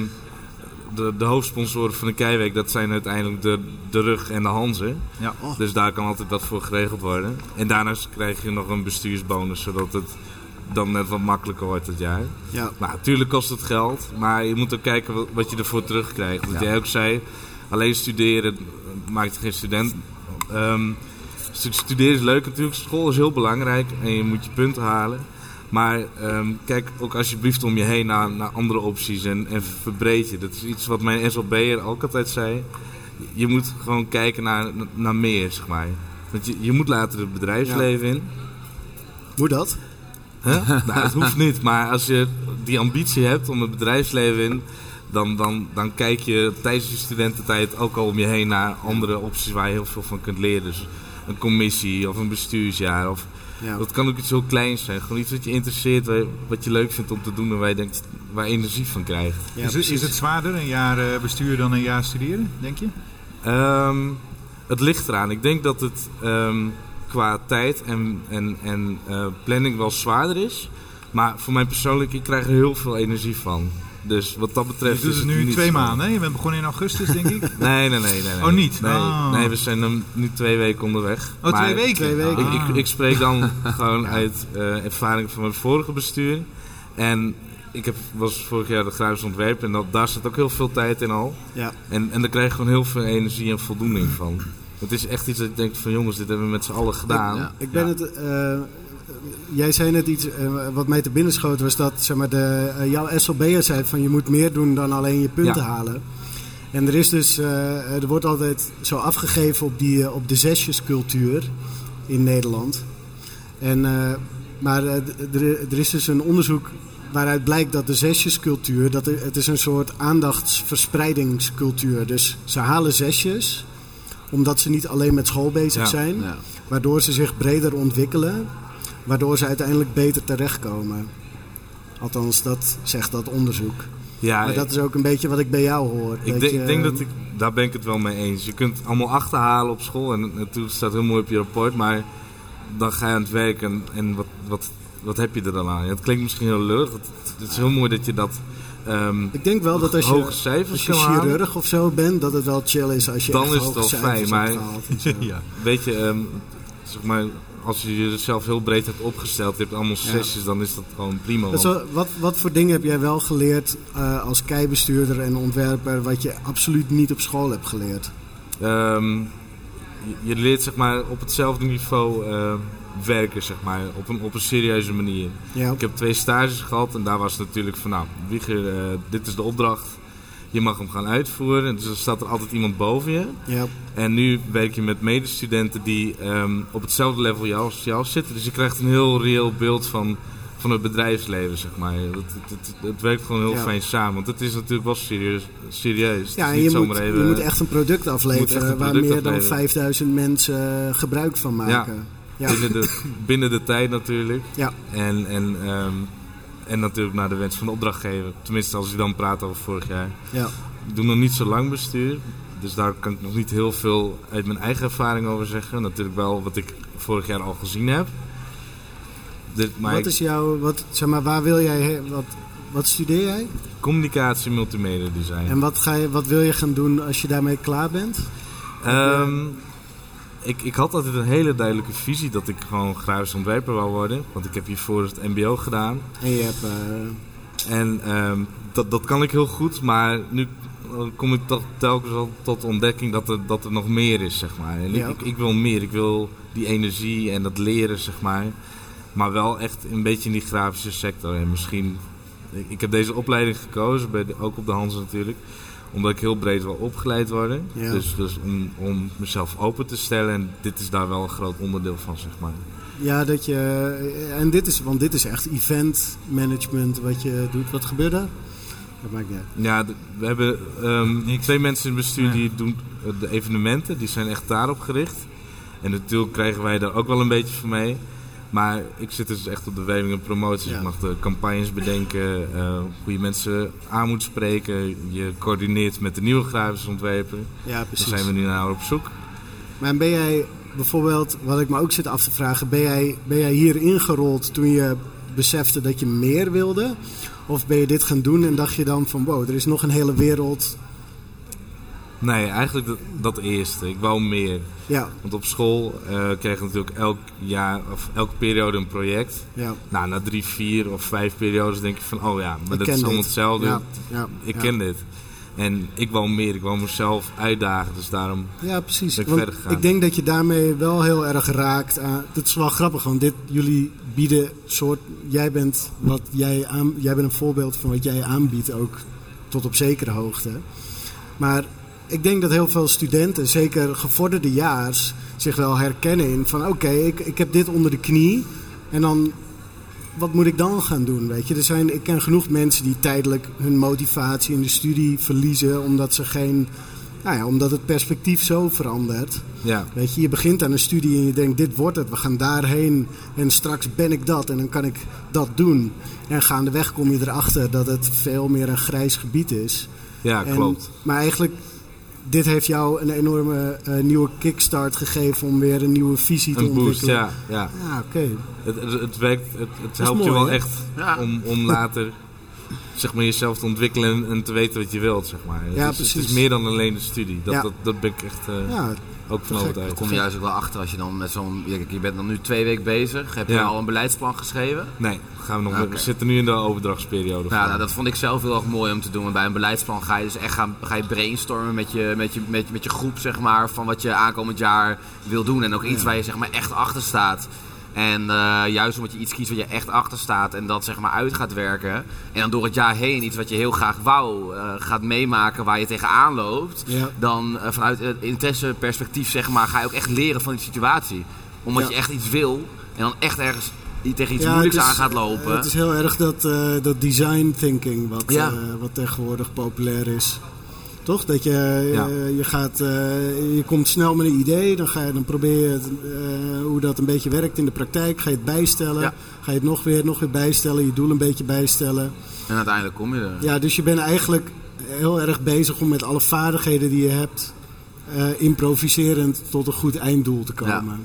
de, de hoofdsponsoren van de Keiweek, dat zijn uiteindelijk de, de Rug en de Hanze. Ja. Dus daar kan altijd dat voor geregeld worden. En daarnaast krijg je nog een bestuursbonus, zodat het dan net wat makkelijker wordt het jaar. Ja. Nou, natuurlijk kost het geld, maar je moet ook kijken wat, wat je ervoor terugkrijgt. Wat Ja. jij ook zei, alleen studeren maakt geen student. Stu- studeren is leuk natuurlijk, school is heel belangrijk en je moet je punten halen. Maar ehm, kijk ook alsjeblieft om je heen naar, naar andere opties en, en verbreed je. Dat is iets wat mijn SLB'er ook altijd zei. Je moet gewoon kijken naar, naar meer, zeg maar. Want je, je moet later het bedrijfsleven in. Moet dat? Huh? nou, het hoeft niet, maar als je die ambitie hebt om het bedrijfsleven in, dan, dan, dan kijk je tijdens je studententijd ook al om je heen naar andere opties waar je heel veel van kunt leren. Dus een commissie of een bestuursjaar. Of, Ja. Dat kan ook iets heel kleins zijn. Gewoon iets wat je interesseert, wat je leuk vindt om te doen en waar je denkt waar je energie van krijgt. Ja, is, het, is precies. het zwaarder een jaar eh, bestuur dan een jaar studeren, denk je? Ehm, het ligt eraan. Ik denk dat het ehm, qua tijd en, en, en eh, planning wel zwaarder is. Maar voor mij persoonlijk, ik krijg er heel veel energie van. Dus wat dat Je betreft doet is het nu niet twee zo. maanden, hè? Je bent begonnen in augustus, denk ik. Nee, nee, nee. nee, nee. Oh, niet? Nee, Oh. nee we zijn nu twee weken onderweg. Oh, twee weken? twee weken. Ah. Ik, ik, ik spreek dan gewoon uit eh, ervaring van mijn vorige bestuur. En ik heb, was vorig jaar de grafisch ontwerp en dat, daar zit ook heel veel tijd in al. Ja. En, en daar krijg je gewoon heel veel energie en voldoening van. Het is echt iets dat je denkt van jongens, dit hebben we met z'n allen gedaan. Ja. Ik ben Ja. het. eh, jij zei net iets eh, wat mij te binnen schoot, was dat zeg maar, de, eh, jouw SLB'er zei van je moet meer doen dan alleen je punten Ja. halen. En er is dus, eh, er wordt altijd zo afgegeven op, die, op de zesjescultuur in Nederland. En, eh, maar er, er is dus een onderzoek waaruit blijkt dat de zesjescultuur, dat er, het is een soort aandachtsverspreidingscultuur. Dus ze halen zesjes, omdat ze niet alleen met school bezig Ja. zijn, Ja. waardoor ze zich breder ontwikkelen, waardoor ze uiteindelijk beter terechtkomen. Althans, dat zegt dat onderzoek. Ja, Maar dat is ook een beetje wat ik bij jou hoor. ik, denk, je- ik denk dat ik, daar ben ik het wel mee eens. Je kunt allemaal achterhalen op school en natuurlijk staat heel mooi op je rapport, maar dan ga je aan het werk en, en wat, wat, wat heb je er dan aan? Ja, het klinkt misschien heel lullig. Het, het is heel mooi dat je dat ehm, Ik denk wel dat als je, hoge cijfers als je halen. chirurg of zo bent, dat het wel chill is als je Dan echt is het wel fijn, maar- ja. Weet je, ehm, zeg maar, als je jezelf heel breed hebt opgesteld, je hebt allemaal sessies, dan is dat gewoon prima. Wat, wat voor dingen heb jij wel geleerd eh, als keibestuurder en ontwerper, wat je absoluut niet op school hebt geleerd? Ehm, je, je leert zeg maar op hetzelfde niveau werken, zeg maar, op een, op een serieuze manier. Ja. Ik heb twee stages gehad en daar was het natuurlijk van, nou, Wieger, eh, dit is de opdracht. Je mag hem gaan uitvoeren. Dus er staat er altijd iemand boven je. Ja. En nu werk je met medestudenten die ehm, op hetzelfde level als jou zitten. Dus je krijgt een heel reëel beeld van, van het bedrijfsleven, zeg maar. Het, het, het, het werkt gewoon heel Ja. fijn samen. Want het is natuurlijk wel serieus. serieus. Ja, je moet, even- je moet echt een product afleveren een waar meer dan afleveren. 5000 mensen eh, gebruik van maken. Ja. Binnen, de, binnen de tijd natuurlijk. Ja. En, en, ehm, en natuurlijk naar de wens van de opdrachtgever. Tenminste, als je dan praat over vorig jaar. Ja. Ik doe nog niet zo lang bestuur. Dus daar kan ik nog niet heel veel uit mijn eigen ervaring over zeggen. Natuurlijk wel wat ik vorig jaar al gezien heb. Dit, maar Wat ik- is jouw, wat, zeg maar, waar wil jij, he- wat, wat studeer jij? communicatie multimedia design. En wat, ga je, wat wil je gaan doen als je daarmee klaar bent? Ehm, ik, ik had altijd een hele duidelijke visie dat ik gewoon grafisch ontwerper wou worden. Want ik heb hiervoor het mbo gedaan. En je hebt, eh, En ehm, dat, dat kan ik heel goed, maar nu kom ik toch telkens wel tot de ontdekking dat er, dat er nog meer is, zeg maar. En Ja. ik, ik, ik wil meer, ik wil die energie en dat leren, zeg maar. Maar wel echt een beetje in die grafische sector. En misschien, ik, ik heb deze opleiding gekozen, bij de, ook op de Hans natuurlijk. Omdat ik heel breed wil opgeleid worden. Ja. Dus, dus om, om mezelf open te stellen. En dit is daar wel een groot onderdeel van, zeg maar. ja, dat je, en dit is, want dit is echt event management wat je doet. Wat gebeurt er? Dat maakt niet uit. Ja, we hebben ehm, twee mensen in het bestuur Ja. die doen eh, de evenementen. Die zijn echt daarop gericht. En natuurlijk krijgen wij daar ook wel een beetje van mee. Maar ik zit dus echt op de werving en promotie. Ja. Ik mag de campagnes bedenken, eh, hoe je mensen aan moet spreken. Je coördineert met de nieuwe grafische ontwerper. Ja, Daar precies. zijn we nu naar op zoek. Maar ben jij bijvoorbeeld, wat ik me ook zit af te vragen, ben jij, ben jij hier ingerold toen je besefte dat je meer wilde? Of ben je dit gaan doen en dacht je dan van wow, er is nog een hele wereld. Nee, eigenlijk dat, dat eerste. Ik wou meer. Ja, Want op school eh kreeg je natuurlijk elk jaar of elke periode een project. ja. Nou, na drie, vier of vijf periodes denk je van, oh ja, maar Ik dat is allemaal dit. hetzelfde. Ja, ja, Ik ken dit. En ik wou meer, ik wou mezelf uitdagen, dus daarom... Ja, precies. Ben ik Want verder gegaan. ik denk dat je daarmee wel heel erg raakt aan. Het is wel grappig, want dit, jullie bieden soort. Jij bent, wat jij, aan, jij bent een voorbeeld van wat jij aanbiedt, ook tot op zekere hoogte. Maar ik denk dat heel veel studenten, zeker gevorderde jaars, zich wel herkennen in van oké, ik, ik heb dit onder de knie. En dan, wat moet ik dan gaan doen? Weet je? Er zijn, ik ken genoeg mensen die tijdelijk hun motivatie in de studie verliezen omdat ze geen. Nou ja, omdat het perspectief zo verandert. Ja, Weet je, je begint aan een studie en je denkt, dit wordt het, we gaan daarheen en straks ben ik dat en dan kan ik dat doen. En gaandeweg kom je erachter dat het veel meer een grijs gebied is. ja En- klopt. Maar eigenlijk, dit heeft jou een enorme eh, nieuwe kickstart gegeven om weer een nieuwe visie te Een boost, ontwikkelen. ja. ja. Ja, oké. Het, het, het werkt, het, het helpt je wel hè? echt Ja. om, om later zeg maar, jezelf te ontwikkelen en, te weten wat je wilt, zeg maar. Ja, Dus het precies. is meer dan alleen de studie. Dat, Ja. dat, dat ben ik echt eh, Ja, ook van gek. overtuigd. Daar kom je juist ook wel achter als je dan met zo'n... Je, je bent dan nu twee weken bezig. Heb je Ja. al een beleidsplan geschreven? Nee, gaan we nog we zitten nu in de overdrachtsperiode. Nou, van. nou, dat vond ik zelf heel erg mooi om te doen. Want bij een beleidsplan ga je dus echt gaan, ga je brainstormen met je, met, je, met, met je groep, zeg maar, van wat je aankomend jaar wil doen. En ook iets Ja. waar je zeg maar, echt achter staat. En eh, juist omdat je iets kiest waar je echt achter staat en dat zeg maar uit gaat werken. En dan door het jaar heen iets wat je heel graag wou eh, gaat meemaken waar je tegenaan loopt. Ja. Dan eh, vanuit het interesseperspectief zeg maar, ga je ook echt leren van die situatie. Omdat Ja. je echt iets wil en dan echt ergens tegen iets Ja, moeilijks is- aan gaat lopen. Het is heel erg dat, dat design thinking wat, wat tegenwoordig populair is. Toch? Dat je, eh, je, gaat, eh, je komt snel met een idee, dan, ga je, dan probeer je het, eh, hoe dat een beetje werkt in de praktijk. Ga je het bijstellen, Ja. ga je het nog weer, nog weer bijstellen, je doel een beetje bijstellen. En uiteindelijk kom je er. Ja, dus je bent eigenlijk heel erg bezig om met alle vaardigheden die je hebt, improviserend tot een goed einddoel te komen. Ja.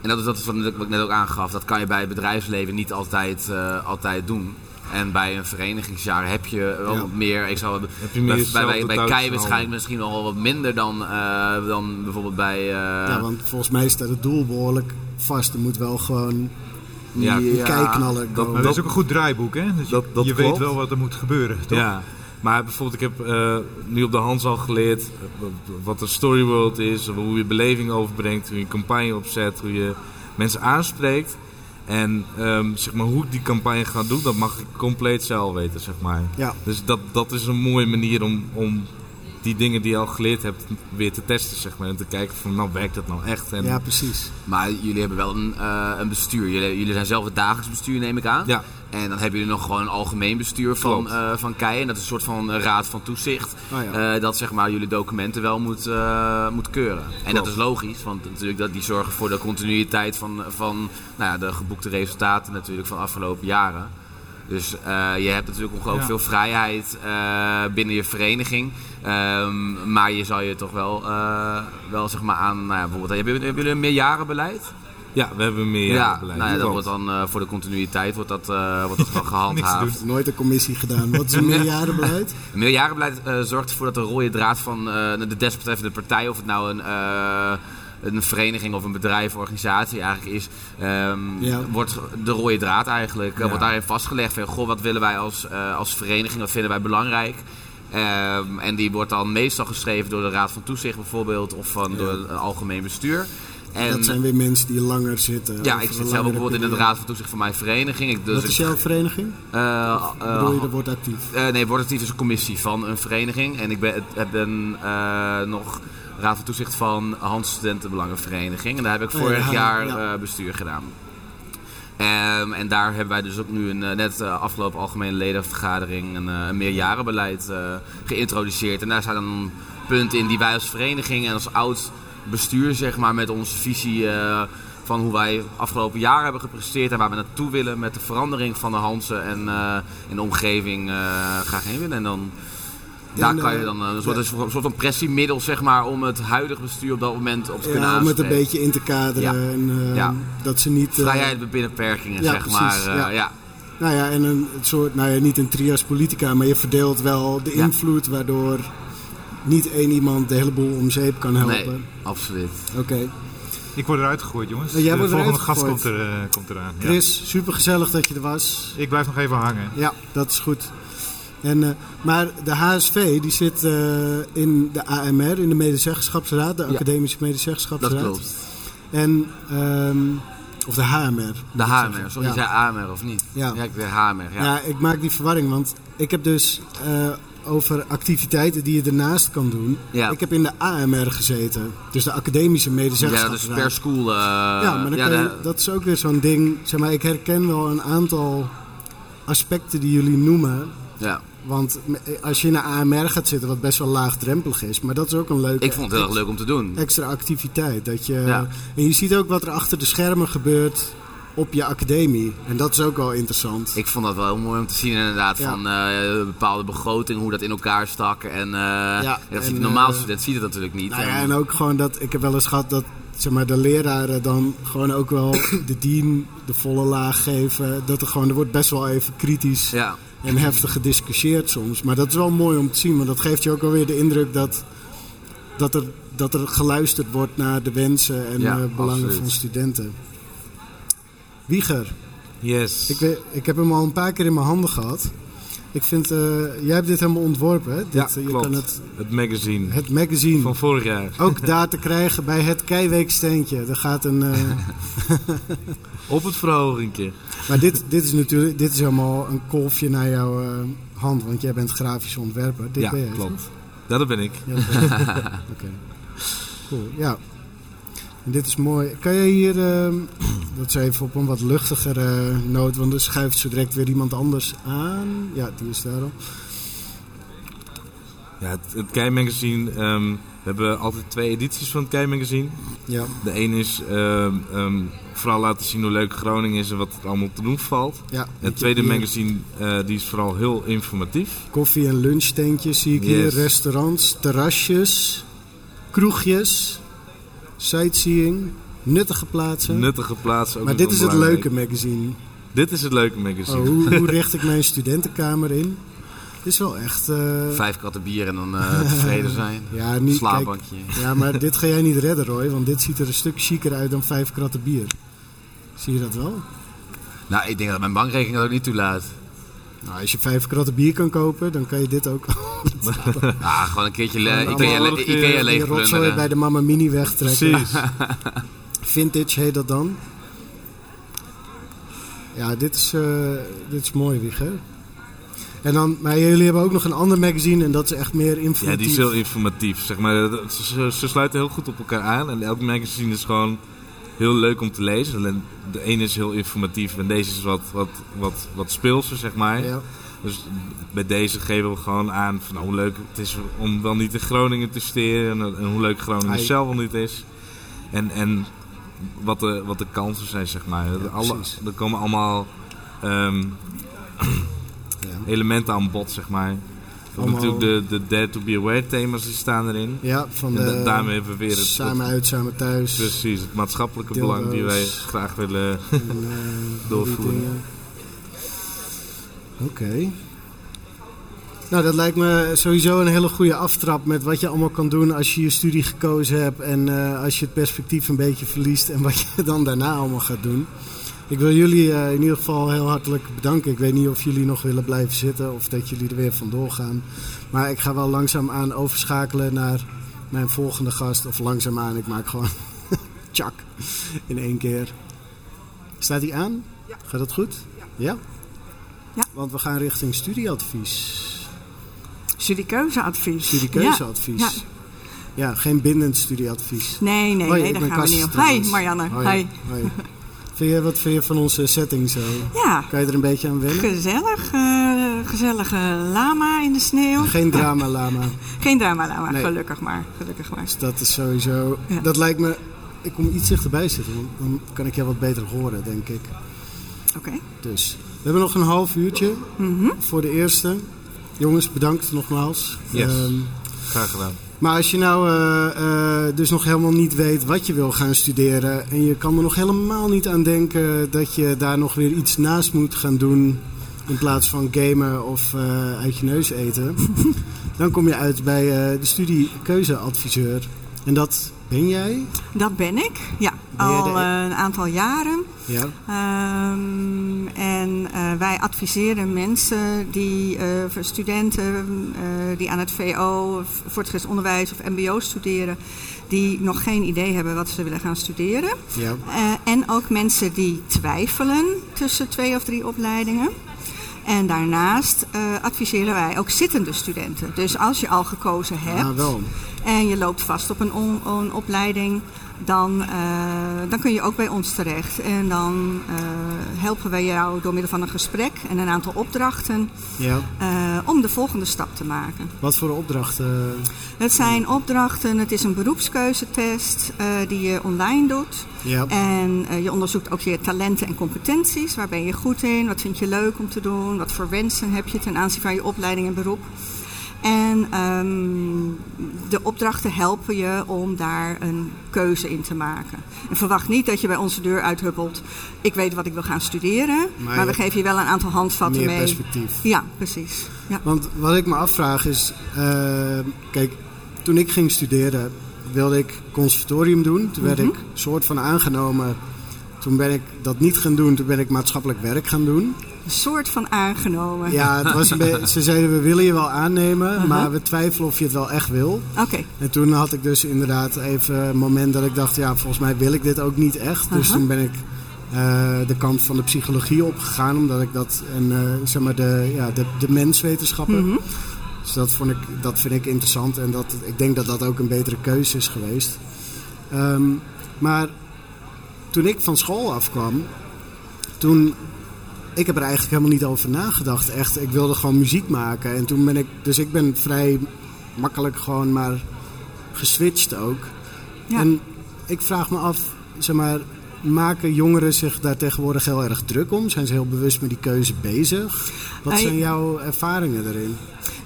En dat is, dat is wat ik net ook aangaf. Dat kan je bij het bedrijfsleven niet altijd, altijd doen. En bij een verenigingsjaar heb je wel Ja. wat meer. Ik zou, Heb je meer bij, bij, bij, Kei waarschijnlijk misschien wel wat minder dan, eh, dan bijvoorbeeld bij. eh, Ja, want volgens mij staat het doel behoorlijk vast. Er moet wel gewoon Ja, keiknaller dat- dat is ook een goed draaiboek, hè? Dus je Dat- je weet wel wat er moet gebeuren, toch? Ja, maar bijvoorbeeld ik heb eh, nu op de Hans al geleerd wat een storyworld is, hoe je beleving overbrengt, hoe je een campagne opzet, hoe je mensen aanspreekt. En ehm, zeg maar, hoe ik die campagne ga doen, dat mag ik compleet zelf weten. Zeg maar. Ja. Dus dat, dat is een mooie manier om, om die dingen die je al geleerd hebt weer te testen. Zeg maar, en te kijken van nou werkt dat nou echt. En, Ja, precies. Maar jullie hebben wel een, eh, een bestuur. Jullie, jullie zijn zelf het dagelijks bestuur, neem ik aan. Ja. En dan hebben jullie nog gewoon een algemeen bestuur van, eh van KEI. En dat is een soort van eh, raad van toezicht. Oh ja. eh, dat zeg maar jullie documenten wel moet, eh, moet keuren. En dat is logisch, want natuurlijk dat die zorgen voor de continuïteit van, van nou ja, de geboekte resultaten natuurlijk van de afgelopen jaren. Dus eh, je hebt natuurlijk ongelooflijk Ja. veel vrijheid eh, binnen je vereniging. Ehm, maar je zal je toch wel, eh, wel zeg maar aan, nou ja, bijvoorbeeld, hebben jullie, hebben jullie een meerjarenbeleid? ja, we hebben meer Ja, beleid. nou ja, dat wordt dan eh, voor de continuïteit wordt dat, eh, wordt dat wel gehandhaafd. Nooit een commissie gedaan. Wat is een meerjarenbeleid? Een meerjarenbeleid zorgt ervoor dat de rode draad van eh, de desbetreffende partij, of het nou een, eh, een vereniging of een bedrijf, organisatie eigenlijk is, ehm, Ja. wordt de rode draad eigenlijk. eh, Ja. Wordt daarin vastgelegd van, goh, wat willen wij als, eh, als vereniging, wat vinden wij belangrijk. Ehm, en die wordt dan meestal geschreven door de Raad van Toezicht bijvoorbeeld, of van door het algemeen bestuur. En, dat zijn weer mensen die langer zitten. ja, ik zit zelf bijvoorbeeld in de. Raad van Toezicht van mijn vereniging. Ik, dus Wat is jouw vereniging? eh, Bedoel je, wordt actief? nee, Word Actief is een commissie van een vereniging. En ik ben, ben nog raad van toezicht van Hans Studentenbelangenvereniging. En daar heb ik Oh ja, vorig jaar ja. eh, bestuur gedaan. Ehm, en daar hebben wij dus ook nu een, eh, net de afgelopen algemene ledenvergadering een, eh, een meerjarenbeleid eh, geïntroduceerd. En daar zijn dan punten in die wij als vereniging en als oud bestuur zeg maar, met onze visie eh, van hoe wij afgelopen jaar hebben gepresteerd en waar we naartoe willen met de verandering van de Hansen en eh, in de omgeving eh, graag heen willen. En dan daar En, kan je eh, dan eh, een soort, een soort van pressiemiddel zeg maar, om het huidige bestuur op dat moment op te kunnen Ja, om het een aanspreken. beetje in te kaderen. Ja. En, eh, Ja. Dat ze niet... eh, Vrijheid binnen beperkingen, Ja, zeg precies, maar. ja. ja. Nou ja, en een soort, nou ja, niet een trias politica, maar je verdeelt wel de Ja. invloed waardoor niet één iemand de hele boel om zeep kan helpen. Nee, absoluut. Oké. Ik word eruit gegooid, jongens. Oh, jij de wordt volgende eruit gast komt, er, komt eraan. Chris, super gezellig dat je er was. Ik blijf nog even hangen. Ja, dat is goed. En, eh, maar de HSV die zit eh, in de AMR, in de medezeggenschapsraad, de Ja. Academische Dat Medezeggenschapsraad. klopt. En, ehm, of de HMR. De HMR, sorry, Ja. je zei AMR of niet? Ja. ik zei HMR, ja. Ja. ik maak die verwarring, want ik heb dus eh, over activiteiten die je ernaast kan doen. Ja. Ik heb in de AMR gezeten, dus de Academische Ja, Medezeggenschapsraad. dus per school. Ja, maar ja, je- dat is ook weer zo'n ding. Zeg maar, ik herken wel een aantal aspecten die jullie noemen. ja. Want als je in een AMR gaat zitten, wat best wel laagdrempelig is, maar dat is ook een leuke Ik vond het heel erg leuk om te doen. extra activiteit. Dat je, Ja. En je ziet ook wat er achter de schermen gebeurt op je academie. En dat is ook wel interessant. Ik vond dat wel heel mooi om te zien inderdaad, Ja. van eh, bepaalde begroting, hoe dat in elkaar stak. En, eh dat en, ziet, een normaal eh, student ziet het natuurlijk niet. Nou ja, En- ook gewoon dat ik heb wel eens gehad dat zeg maar, de leraren dan gewoon ook wel de dean de volle laag geven. Dat er gewoon, er wordt best wel even kritisch ja. En heftig gediscussieerd soms. Maar dat is wel mooi om te zien, want dat geeft je ook alweer de indruk dat, dat, er, dat er geluisterd wordt naar de wensen en Ja, eh, belangen absoluut. van studenten. Wieger, Yes. ik, weet, ik heb hem al een paar keer in mijn handen gehad. Ik vind, eh, jij hebt dit helemaal ontworpen, hè? Dit, ja, eh, je klopt. kan het, het, magazine het magazine van vorig jaar. ook daar te krijgen bij het Keiweeksteentje. Er gaat een, eh, Op het verhogingje. maar dit, dit is natuurlijk dit is helemaal een kolfje naar jouw hand, want jij bent grafisch ontwerper. Dit ja, ben jij, klopt. Ja, dat ben ik. Ja. Oké. Cool, ja. En dit is mooi. Kan je hier, ehm, dat is even op een wat luchtigere noot, want er schuift zo direct weer iemand anders aan. Ja, die is daar al. Ja, het, het Kei Magazine. ehm, we hebben altijd twee edities van het Kei Magazine. Ja, De een is ehm, vooral laten zien hoe leuk Groningen is en wat er allemaal te doen valt. ja. Het tweede magazine eh, die is vooral heel informatief. Koffie- en lunchtentjes zie ik hier, restaurants, terrasjes, kroegjes, sightseeing, nuttige plaatsen. Nuttige plaatsen. Ook maar dit is het belangrijk. leuke magazine. Dit is het leuke magazine. Oh, hoe, hoe richt ik mijn studentenkamer in? Het is wel echt... eh, Vijf kratten bier en dan eh, tevreden zijn. ja, niet, kijk, Slaapbankje. ja, maar dit ga jij niet redden, Roy. Want dit ziet er een stuk chiquer uit dan vijf kratten bier. Zie je dat wel? Nou, ik denk dat mijn bankrekening dat ook niet toelaat. Nou, als je vijf kratten bier kan kopen, dan kan je dit ook. Ah, gewoon een keertje le- Ikea, le- Ikea die leeg rotzooi bij de Mama Mini wegtrekken. Precies. Vintage heet dat dan. Ja, dit is, eh, dit is mooi, Wieger. En dan, maar jullie hebben ook nog een ander magazine en dat is echt meer informatief. Ja, die is heel informatief. Zeg maar. Ze sluiten heel goed op elkaar aan. En elk magazine is gewoon heel leuk om te lezen. De ene is heel informatief en deze is wat, wat, wat, wat speelser, zeg maar. Ja. Dus bij deze geven we gewoon aan van hoe leuk het is om wel niet in Groningen te steren. En, en hoe leuk Groningen Ai. zelf wel niet is. En, en wat, de, wat de kansen zijn, zeg maar. Alle, er komen allemaal ehm, Ja. elementen aan bod, zeg maar. Natuurlijk de, de Dare to be Aware thema's die staan erin. ja, van En de da- daarmee hebben we weer het, samen uit, samen thuis. precies, het maatschappelijke Dildo's. belang die wij graag willen. En, eh, Doorvoeren. Oké. Nou, dat lijkt me sowieso een hele goede aftrap met wat je allemaal kan doen als je je studie gekozen hebt en eh, als je het perspectief een beetje verliest en wat je dan daarna allemaal gaat doen. Ik wil jullie eh, in ieder geval heel hartelijk bedanken. Ik weet niet of jullie nog willen blijven zitten of dat jullie er weer vandoor gaan. Maar ik ga wel langzaamaan overschakelen naar mijn volgende gast. Of langzaamaan, ik maak gewoon tjak in één keer. Staat hij aan? Gaat dat goed? Ja. Ja. Want we gaan richting studieadvies. Studiekeuzeadvies. Studiekeuzeadvies. Ja. Ja, geen bindend studieadvies. Nee, nee, Hoi, nee, daar gaan we niet op. Hi Marianne. Hoi. Hoi. Vind je, wat vind je van onze setting zo? Ja, Kan je er een beetje aan wennen? gezellig. eh, gezellige lama in de sneeuw. Geen drama lama. Geen drama lama, Nee. gelukkig maar. Gelukkig maar. Dus dat is sowieso... Ja. Dat lijkt me... Ik kom iets dichterbij zitten, want dan kan ik jou wat beter horen, denk ik. Oké. Dus, we hebben nog een half uurtje Mhm. voor de eerste. Jongens, bedankt nogmaals. Yes. Ehm, Graag gedaan. Maar als je nou eh, eh, dus nog helemaal niet weet wat je wil gaan studeren... en je kan er nog helemaal niet aan denken dat je daar nog weer iets naast moet gaan doen... in plaats van gamen of eh, uit je neus eten... dan kom je uit bij de studiekeuzeadviseur. En dat ben jij? Dat ben ik. Ja, al eh, een aantal jaren. Ja. Ehm, en eh, wij adviseren mensen die, voor studenten die aan het VO, voortgezet onderwijs of MBO studeren, die nog geen idee hebben wat ze willen gaan studeren. ja. En ook mensen die twijfelen tussen twee of drie opleidingen. En daarnaast adviseren wij ook zittende studenten. Dus als je al gekozen hebt Ah, wel. en je loopt vast op een, on- een opleiding, dan, eh, dan kun je ook bij ons terecht. En dan eh, helpen wij jou door middel van een gesprek en een aantal opdrachten Ja. eh, om de volgende stap te maken. Wat voor opdrachten? Het zijn opdrachten, het is een beroepskeuzetest die je online doet. Ja. En je onderzoekt ook je talenten en competenties. Waar ben je goed in? Wat vind je leuk om te doen? Wat voor wensen heb je ten aanzien van je opleiding en beroep? En ehm, de opdrachten helpen je om daar een keuze in te maken. En verwacht niet dat je bij onze deur uithuppelt. Ik weet wat ik wil gaan studeren. Maar Maar, we geven je wel een aantal handvatten Meer mee. perspectief. Ja, precies. Ja. Want wat ik me afvraag is, eh, kijk, toen ik ging studeren wilde ik conservatorium doen. Toen werd Mhm. ik soort van aangenomen. Toen ben ik dat niet gaan doen, toen ben ik maatschappelijk werk gaan doen. Een soort van aangenomen. Ja, het was een beetje, ze zeiden we willen je wel aannemen, Uh-huh. maar we twijfelen of je het wel echt wil. Oké. En toen had ik dus inderdaad even een moment dat ik dacht, ja, volgens mij wil ik dit ook niet echt. Dus Aha. toen ben ik eh, de kant van de psychologie opgegaan, omdat ik dat, en eh, zeg maar de, ja, de, de menswetenschappen. Mhm. Dus dat, vond ik, dat vind ik interessant en dat, ik denk dat dat ook een betere keuze is geweest. Ehm, maar toen ik van school afkwam, toen, ik heb er eigenlijk helemaal niet over nagedacht. Echt, ik wilde gewoon muziek maken. En toen ben ik, dus ik ben vrij makkelijk gewoon maar geswitcht ook. Ja. En ik vraag me af, zeg maar, maken jongeren zich daar tegenwoordig heel erg druk om? Zijn ze heel bewust met die keuze bezig? Wat zijn jouw ervaringen daarin?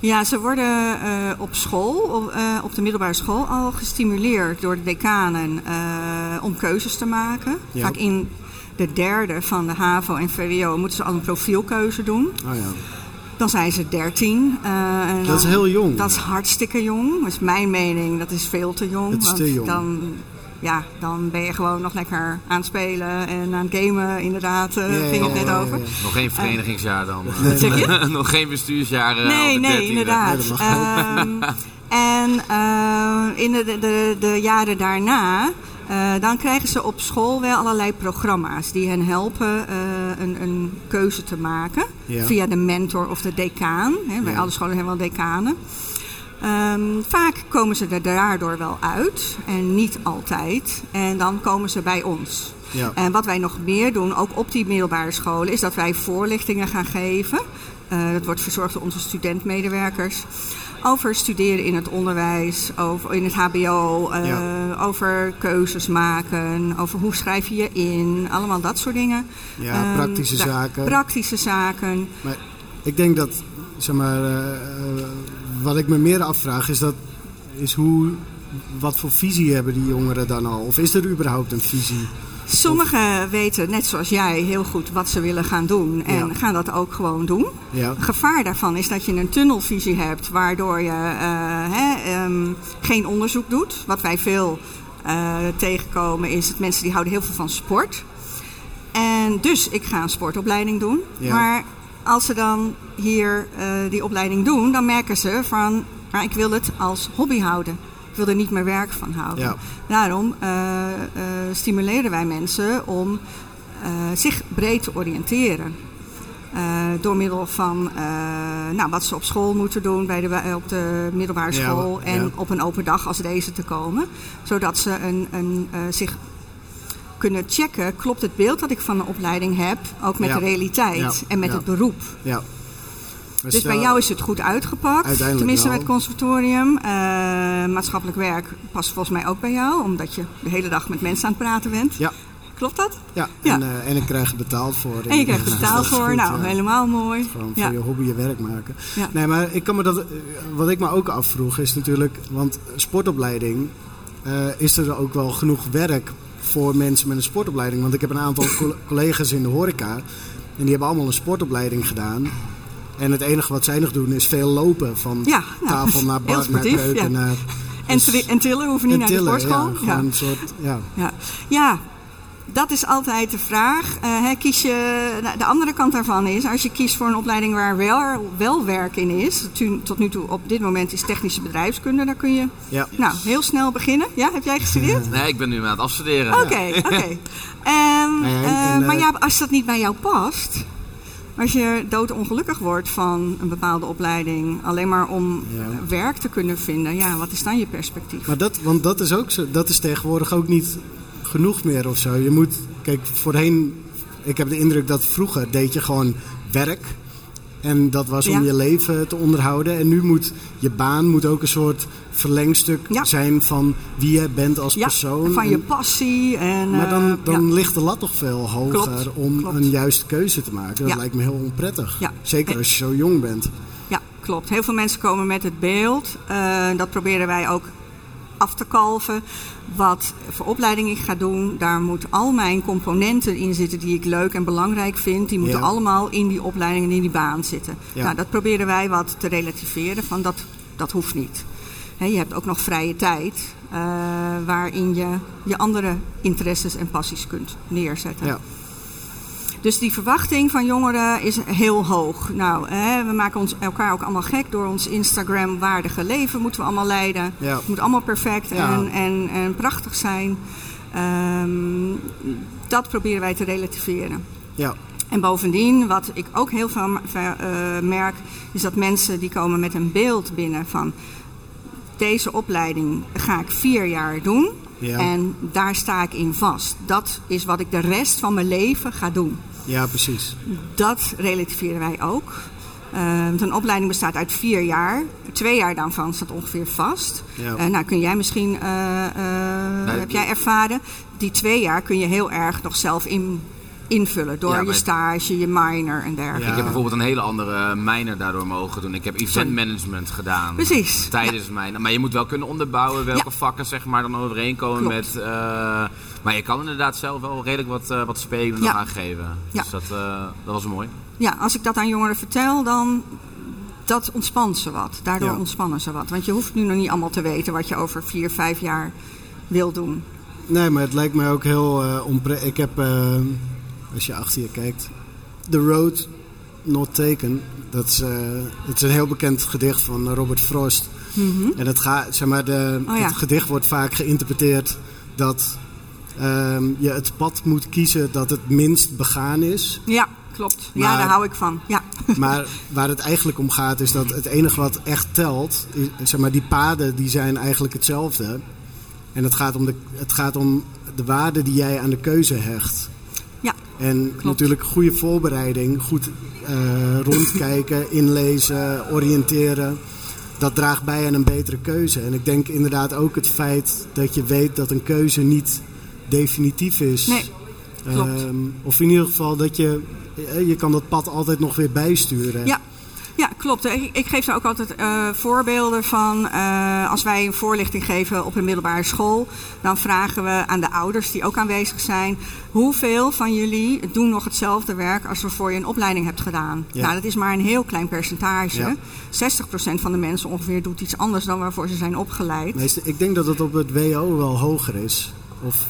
Ja, ze worden eh, op school, op, eh, op de middelbare school, al gestimuleerd door de decanen eh, om keuzes te maken. Ja. Vaak in de derde van de HAVO en VWO moeten ze al een profielkeuze doen. Oh ja. Dan zijn ze 13. eh, en Dat is heel jong. Dat is hartstikke jong. Dat is mijn mening. Dat is veel te jong. Het is want te jong. Dan, ja, dan ben je gewoon nog lekker aan het spelen en aan het gamen, inderdaad. eh Ja, ja, ging het net ja, over. ja. Nog geen verenigingsjaar dan. Wat zeg je? Nog geen bestuursjaren. Nee, nee, 13e. inderdaad. Nee, Ehm, en eh, in de, de, de jaren daarna Eh, dan krijgen ze op school wel allerlei programma's die hen helpen eh, een, een keuze te maken. Ja. Via de mentor of de decaan. Hè, bij Ja. alle scholen hebben we wel decanen. Ehm, vaak komen ze er daardoor wel uit en niet altijd. En dan komen ze bij ons. Ja. En wat wij nog meer doen, ook op die middelbare scholen, is dat wij voorlichtingen gaan geven. Eh, dat wordt verzorgd door onze studentmedewerkers. Over studeren in het onderwijs, over, in het HBO, eh, Ja. over keuzes maken, over hoe schrijf je je in, allemaal dat soort dingen. Ja, Ehm, praktische zaken. Praktische zaken. Maar ik denk dat, zeg maar, eh, eh, wat ik me meer afvraag is dat, is hoe, wat voor visie hebben die jongeren dan al? Of is er überhaupt een visie? Sommigen weten, net zoals jij, heel goed wat ze willen gaan doen en Ja. gaan dat ook gewoon doen. Ja, gevaar daarvan is dat je een tunnelvisie hebt, waardoor je eh, hè, ehm, geen onderzoek doet. Wat wij veel eh, tegenkomen is dat mensen die houden heel veel van sport. En dus ik ga een sportopleiding doen. Ja. Maar als ze dan hier eh, die opleiding doen, dan merken ze van, maar ik wil het als hobby houden. Ik wil er niet meer werk van houden. Ja. Daarom eh, eh, stimuleren wij mensen om eh, zich breed te oriënteren. Door middel van nou, wat ze op school moeten doen, bij de, op de middelbare school. ja. En op een open dag als deze te komen. Zodat ze een, een, zich kunnen checken, klopt het beeld dat ik van een opleiding heb, ook met de realiteit en met het beroep. ja. Dus bij jou is het goed uitgepakt, tenminste wel. met het conservatorium. Eh, maatschappelijk werk past volgens mij ook bij jou, omdat je de hele dag met mensen aan het praten bent. Ja, Klopt dat? ja. Ja. En, eh, en ik krijg er betaald voor. En je krijgt er Dus betaald voor. goed, nou, ja. helemaal mooi. Gewoon Ja. voor je hobby je werk maken. Nee, maar ik kan me dat, wat ik me ook afvroeg is natuurlijk, want sportopleiding, eh, is er ook wel genoeg werk voor mensen met een sportopleiding? Want ik heb een aantal co- collega's in de horeca en die hebben allemaal een sportopleiding gedaan. En het enige wat zij nog doen is veel lopen. Van Ja, tafel naar heel bar, naar keuken. ja. Naar, En, tri- en tillen hoeven niet en naar de sportschool. Ja, gewoon een soort, ja. Ja. ja, dat is altijd de vraag. Eh, hè, kies je, nou, de andere kant daarvan is, als je kiest voor een opleiding waar wel, wel werk in is. tu- Tot nu toe op dit moment is technische bedrijfskunde. Daar kun je ja. nou, heel snel beginnen. Ja, heb jij gestudeerd? Nee, ik ben nu aan het afstuderen. Oké, oké. En- eh, maar eh, ja, als dat niet bij jou past, als je doodongelukkig wordt van een bepaalde opleiding, alleen maar om Ja. werk te kunnen vinden, ja, wat is dan je perspectief? Maar dat, want dat is ook zo, dat is tegenwoordig ook niet genoeg meer of zo. Je moet, kijk, voorheen, ik heb de indruk dat vroeger deed je gewoon werk. En dat was om Ja. je leven te onderhouden. En nu moet je baan moet ook een soort verlengstuk Ja. zijn van wie je bent als ja, persoon. van je passie. En, maar dan, eh, dan ligt de lat toch veel hoger Klopt, om klopt. een juiste keuze te maken. Dat lijkt me heel onprettig. Zeker als je zo jong bent. Ja, klopt. Heel veel mensen komen met het beeld. eh, dat proberen wij ook af te kalven. Wat voor opleiding ik ga doen, daar moeten al mijn componenten in zitten die ik leuk en belangrijk vind. Die moeten Ja. allemaal in die opleiding en in die baan zitten. Ja. Nou, dat proberen wij wat te relativeren. Van dat, dat hoeft niet. Je hebt ook nog vrije tijd eh, waarin je je andere interesses en passies kunt neerzetten. Ja. Dus die verwachting van jongeren is heel hoog. Nou, hè, we maken ons elkaar ook allemaal gek door ons Instagram-waardige leven. Moeten we allemaal leiden. Ja. Het moet allemaal perfect Ja. en, en, en prachtig zijn. Ehm, dat proberen wij te relativeren. Ja. En bovendien, wat ik ook heel veel eh, merk, is dat mensen die komen met een beeld binnen van deze opleiding ga ik vier jaar doen. Ja. En daar sta ik in vast. Dat is wat ik de rest van mijn leven ga doen. ja, precies. Dat relativeren wij ook. Eh, een opleiding bestaat uit vier jaar. Twee jaar daarvan staat ongeveer vast. Ja. Eh, nou, kun jij misschien, eh, eh, heb jij ervaren, die twee jaar kun je heel erg nog zelf in, invullen. Door Ja, je stage, je minor en dergelijke. Ja. Ik heb bijvoorbeeld een hele andere minor daardoor mogen doen. Ik heb event management gedaan. Precies. Tijdens mijn. Maar je moet wel kunnen onderbouwen welke Ja. vakken zeg maar, dan overeenkomen Klopt. met. eh, maar je kan inderdaad zelf wel redelijk wat, eh, wat spelen Ja. nog aan geven. Ja. Dus dat, eh, dat was mooi. Ja, als ik dat aan jongeren vertel, dan dat ontspant ze wat. Daardoor Ja. ontspannen ze wat. Want je hoeft nu nog niet allemaal te weten wat je over vier, vijf jaar wil doen. Nee, maar het lijkt mij ook heel uh, onpre... Ik heb, uh, als je achter je kijkt, The Road Not Taken. Dat is, uh, het is een heel bekend gedicht van Robert Frost. Mhm. En het, gaat, zeg maar, de, Oh ja. het gedicht wordt vaak geïnterpreteerd dat ehm, je het pad moet kiezen dat het minst begaan is. Ja, klopt. ja, daar hou ik van. Ja. Maar waar het eigenlijk om gaat is dat het enige wat echt telt, is, zeg maar, die paden die zijn eigenlijk hetzelfde. En het gaat om de, het gaat om de waarde die jij aan de keuze hecht. En natuurlijk goede voorbereiding, goed eh, rondkijken, inlezen, oriënteren. Dat draagt bij aan een betere keuze. En ik denk inderdaad ook het feit dat je weet dat een keuze niet definitief is. Nee, klopt. Ehm, of in ieder geval dat je, eh, je kan dat pad altijd nog weer bijsturen. Ja. Ja, klopt. Ik, ik geef daar ook altijd eh, voorbeelden van. eh, als wij een voorlichting geven op een middelbare school, dan vragen we aan de ouders die ook aanwezig zijn: hoeveel van jullie doen nog hetzelfde werk als waarvoor je een opleiding hebt gedaan? Ja. Nou, dat is maar een heel klein percentage. Ja. 60% van de mensen ongeveer doet iets anders dan waarvoor ze zijn opgeleid. Meeste, ik denk dat het op het WO wel hoger is. Of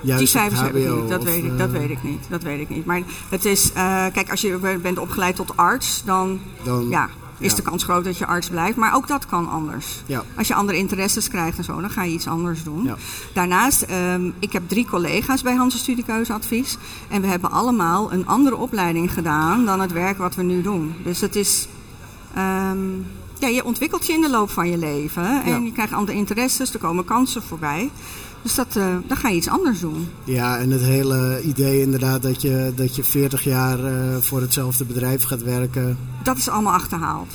juist Die cijfers op heb het ik niet. Dat, weet ik, eh, dat weet ik niet. Dat weet ik niet. Maar het is, eh, kijk, als je bent opgeleid tot arts, dan Dan, ja, is ja. de kans groot dat je arts blijft. Maar ook dat kan anders. Ja. Als je andere interesses krijgt en zo, dan ga je iets anders doen. Ja. Daarnaast, ehm, ik heb drie collega's bij Hansen Studiekeuzeadvies. En we hebben allemaal een andere opleiding gedaan dan het werk wat we nu doen. Dus het is... ehm, ja, je ontwikkelt je in de loop van je leven. En je krijgt andere interesses, er komen kansen voorbij. Dus dat, eh, dan ga je iets anders doen. Ja, en het hele idee inderdaad dat je, dat je 40 jaar eh, voor hetzelfde bedrijf gaat werken. Dat is allemaal achterhaald.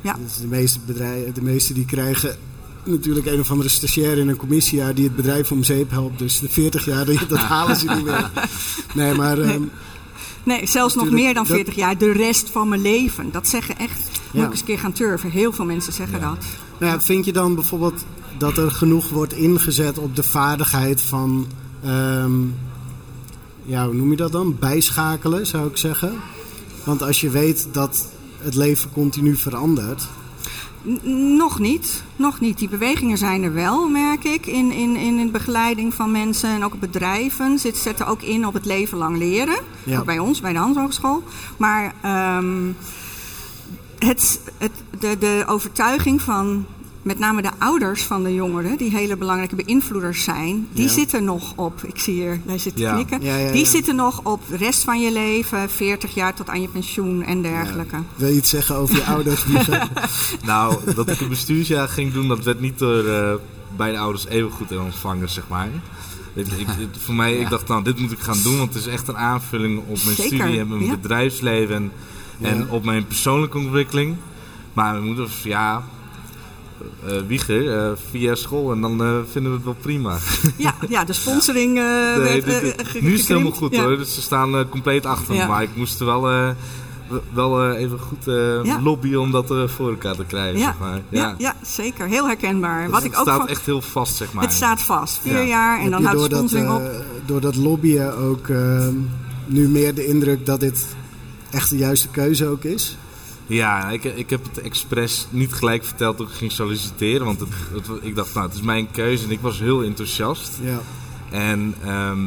Ja. Dus de meeste bedrijven, de meeste die krijgen natuurlijk een of andere stagiair in een commissiejaar die het bedrijf om zeep helpt. Dus de 40 jaar, dat halen ze niet meer. Nee, maar ehm, Nee, zelfs nog meer dan dat- 40 jaar. De rest van mijn leven. Dat zeggen echt. Moet Ja. ik eens een keer gaan turven. Heel veel mensen zeggen dat. nou ja, vind je dan bijvoorbeeld dat er genoeg wordt ingezet op de vaardigheid van, ehm, ja, hoe noem je dat dan? Bijschakelen, zou ik zeggen. Want als je weet dat het leven continu verandert. N- nog niet. Nog niet. Die bewegingen zijn er wel, merk ik. In, in, in de begeleiding van mensen en ook bedrijven. Ze zetten ook in op het leven lang leren. Ja. Ook bij ons, bij de Hans Hogeschool. Maar ehm, het, het, de, de overtuiging van met name de ouders van de jongeren, die hele belangrijke beïnvloeders zijn, die Ja. zitten nog op, ik zie hier, jij zit te Ja. knikken, Ja, ja, die ja. zitten nog op de rest van je leven, 40 jaar tot aan je pensioen en dergelijke. Wil je iets zeggen over je ouders? Nou, dat ik een bestuursjaar ging doen, dat werd niet door eh, beide ouders even goed in ontvangen, zeg maar. Ik, voor mij, ik dacht, nou, dit moet ik gaan doen, want het is echt een aanvulling op mijn Zeker, studie en mijn ja. bedrijfsleven en, op mijn persoonlijke ontwikkeling. Maar mijn moeder was, ja, Wieger, eh, via school en dan eh, vinden we het wel prima. Ja, ja, de sponsoring eh, Nee, werd, dit- eh, dit- ge- nu is het helemaal goed Ja. hoor, dus ze staan eh, compleet achter. Maar ik moest er wel, eh, wel eh, even goed eh, Ja. lobbyen om dat eh, voor elkaar te krijgen, Ja, zeg maar. ja, ja, zeker. Heel herkenbaar. Dus Wat het ik ook staat van, echt heel vast, zeg maar. het staat vast. Vier Ja. jaar en Heb dan houdt dat, sponsoring op. eh, door dat lobbyen ook ehm, nu meer de indruk dat dit echt de juiste keuze ook is? Ja, ik, ik heb het expres niet gelijk verteld toen ik ging solliciteren. Want het, het- ik dacht, nou, het is mijn keuze en ik was heel enthousiast. Ja, En ehm,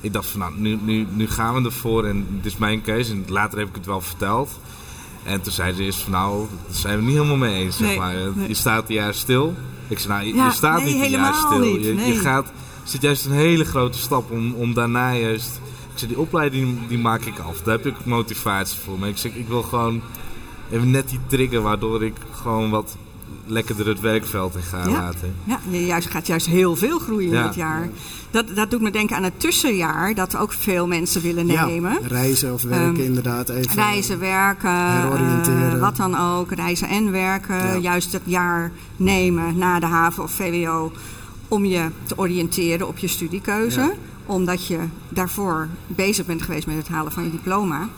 ik dacht van, nou, nu, nu, nu gaan we ervoor en het is mijn keuze. En later heb ik het wel verteld. En toen zei ze eerst van, nou, daar zijn we niet helemaal mee eens, zeg maar. nee. Je staat een jaar stil. Ik zei, nou, je, Ja, je staat nee, niet een jaar stil. niet, Je, je gaat, het zit juist een hele grote stap om, om daarna juist... Ik zei, die opleiding die maak ik af. Daar heb ik motivatie voor. Maar ik zeg, ik wil gewoon even net die trigger waardoor ik gewoon wat lekkerder het werkveld in ga Ja. laten. Ja, je juist, gaat juist heel veel groeien in Ja. dit jaar. Dat, dat doet me denken aan het tussenjaar, dat ook veel mensen willen nemen. ja reizen of werken Ehm, inderdaad even. Reizen, werken, heroriënteren. eh, wat dan ook. Reizen en werken. Ja. Juist het jaar nemen na de haven of VWO. Om je te oriënteren op je studiekeuze. Ja. Omdat je daarvoor bezig bent geweest met het halen van je diploma.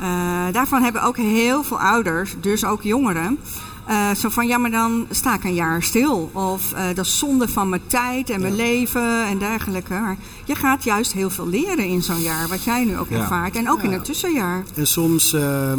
Eh, daarvan hebben ook heel veel ouders, dus ook jongeren. eh, zo van, ja, maar dan sta ik een jaar stil. Of eh, dat is zonde van mijn tijd en mijn Ja. leven en dergelijke. Maar je gaat juist heel veel leren in zo'n jaar, wat jij nu ook Ja. ervaart. En ook in het tussenjaar. En soms, ehm,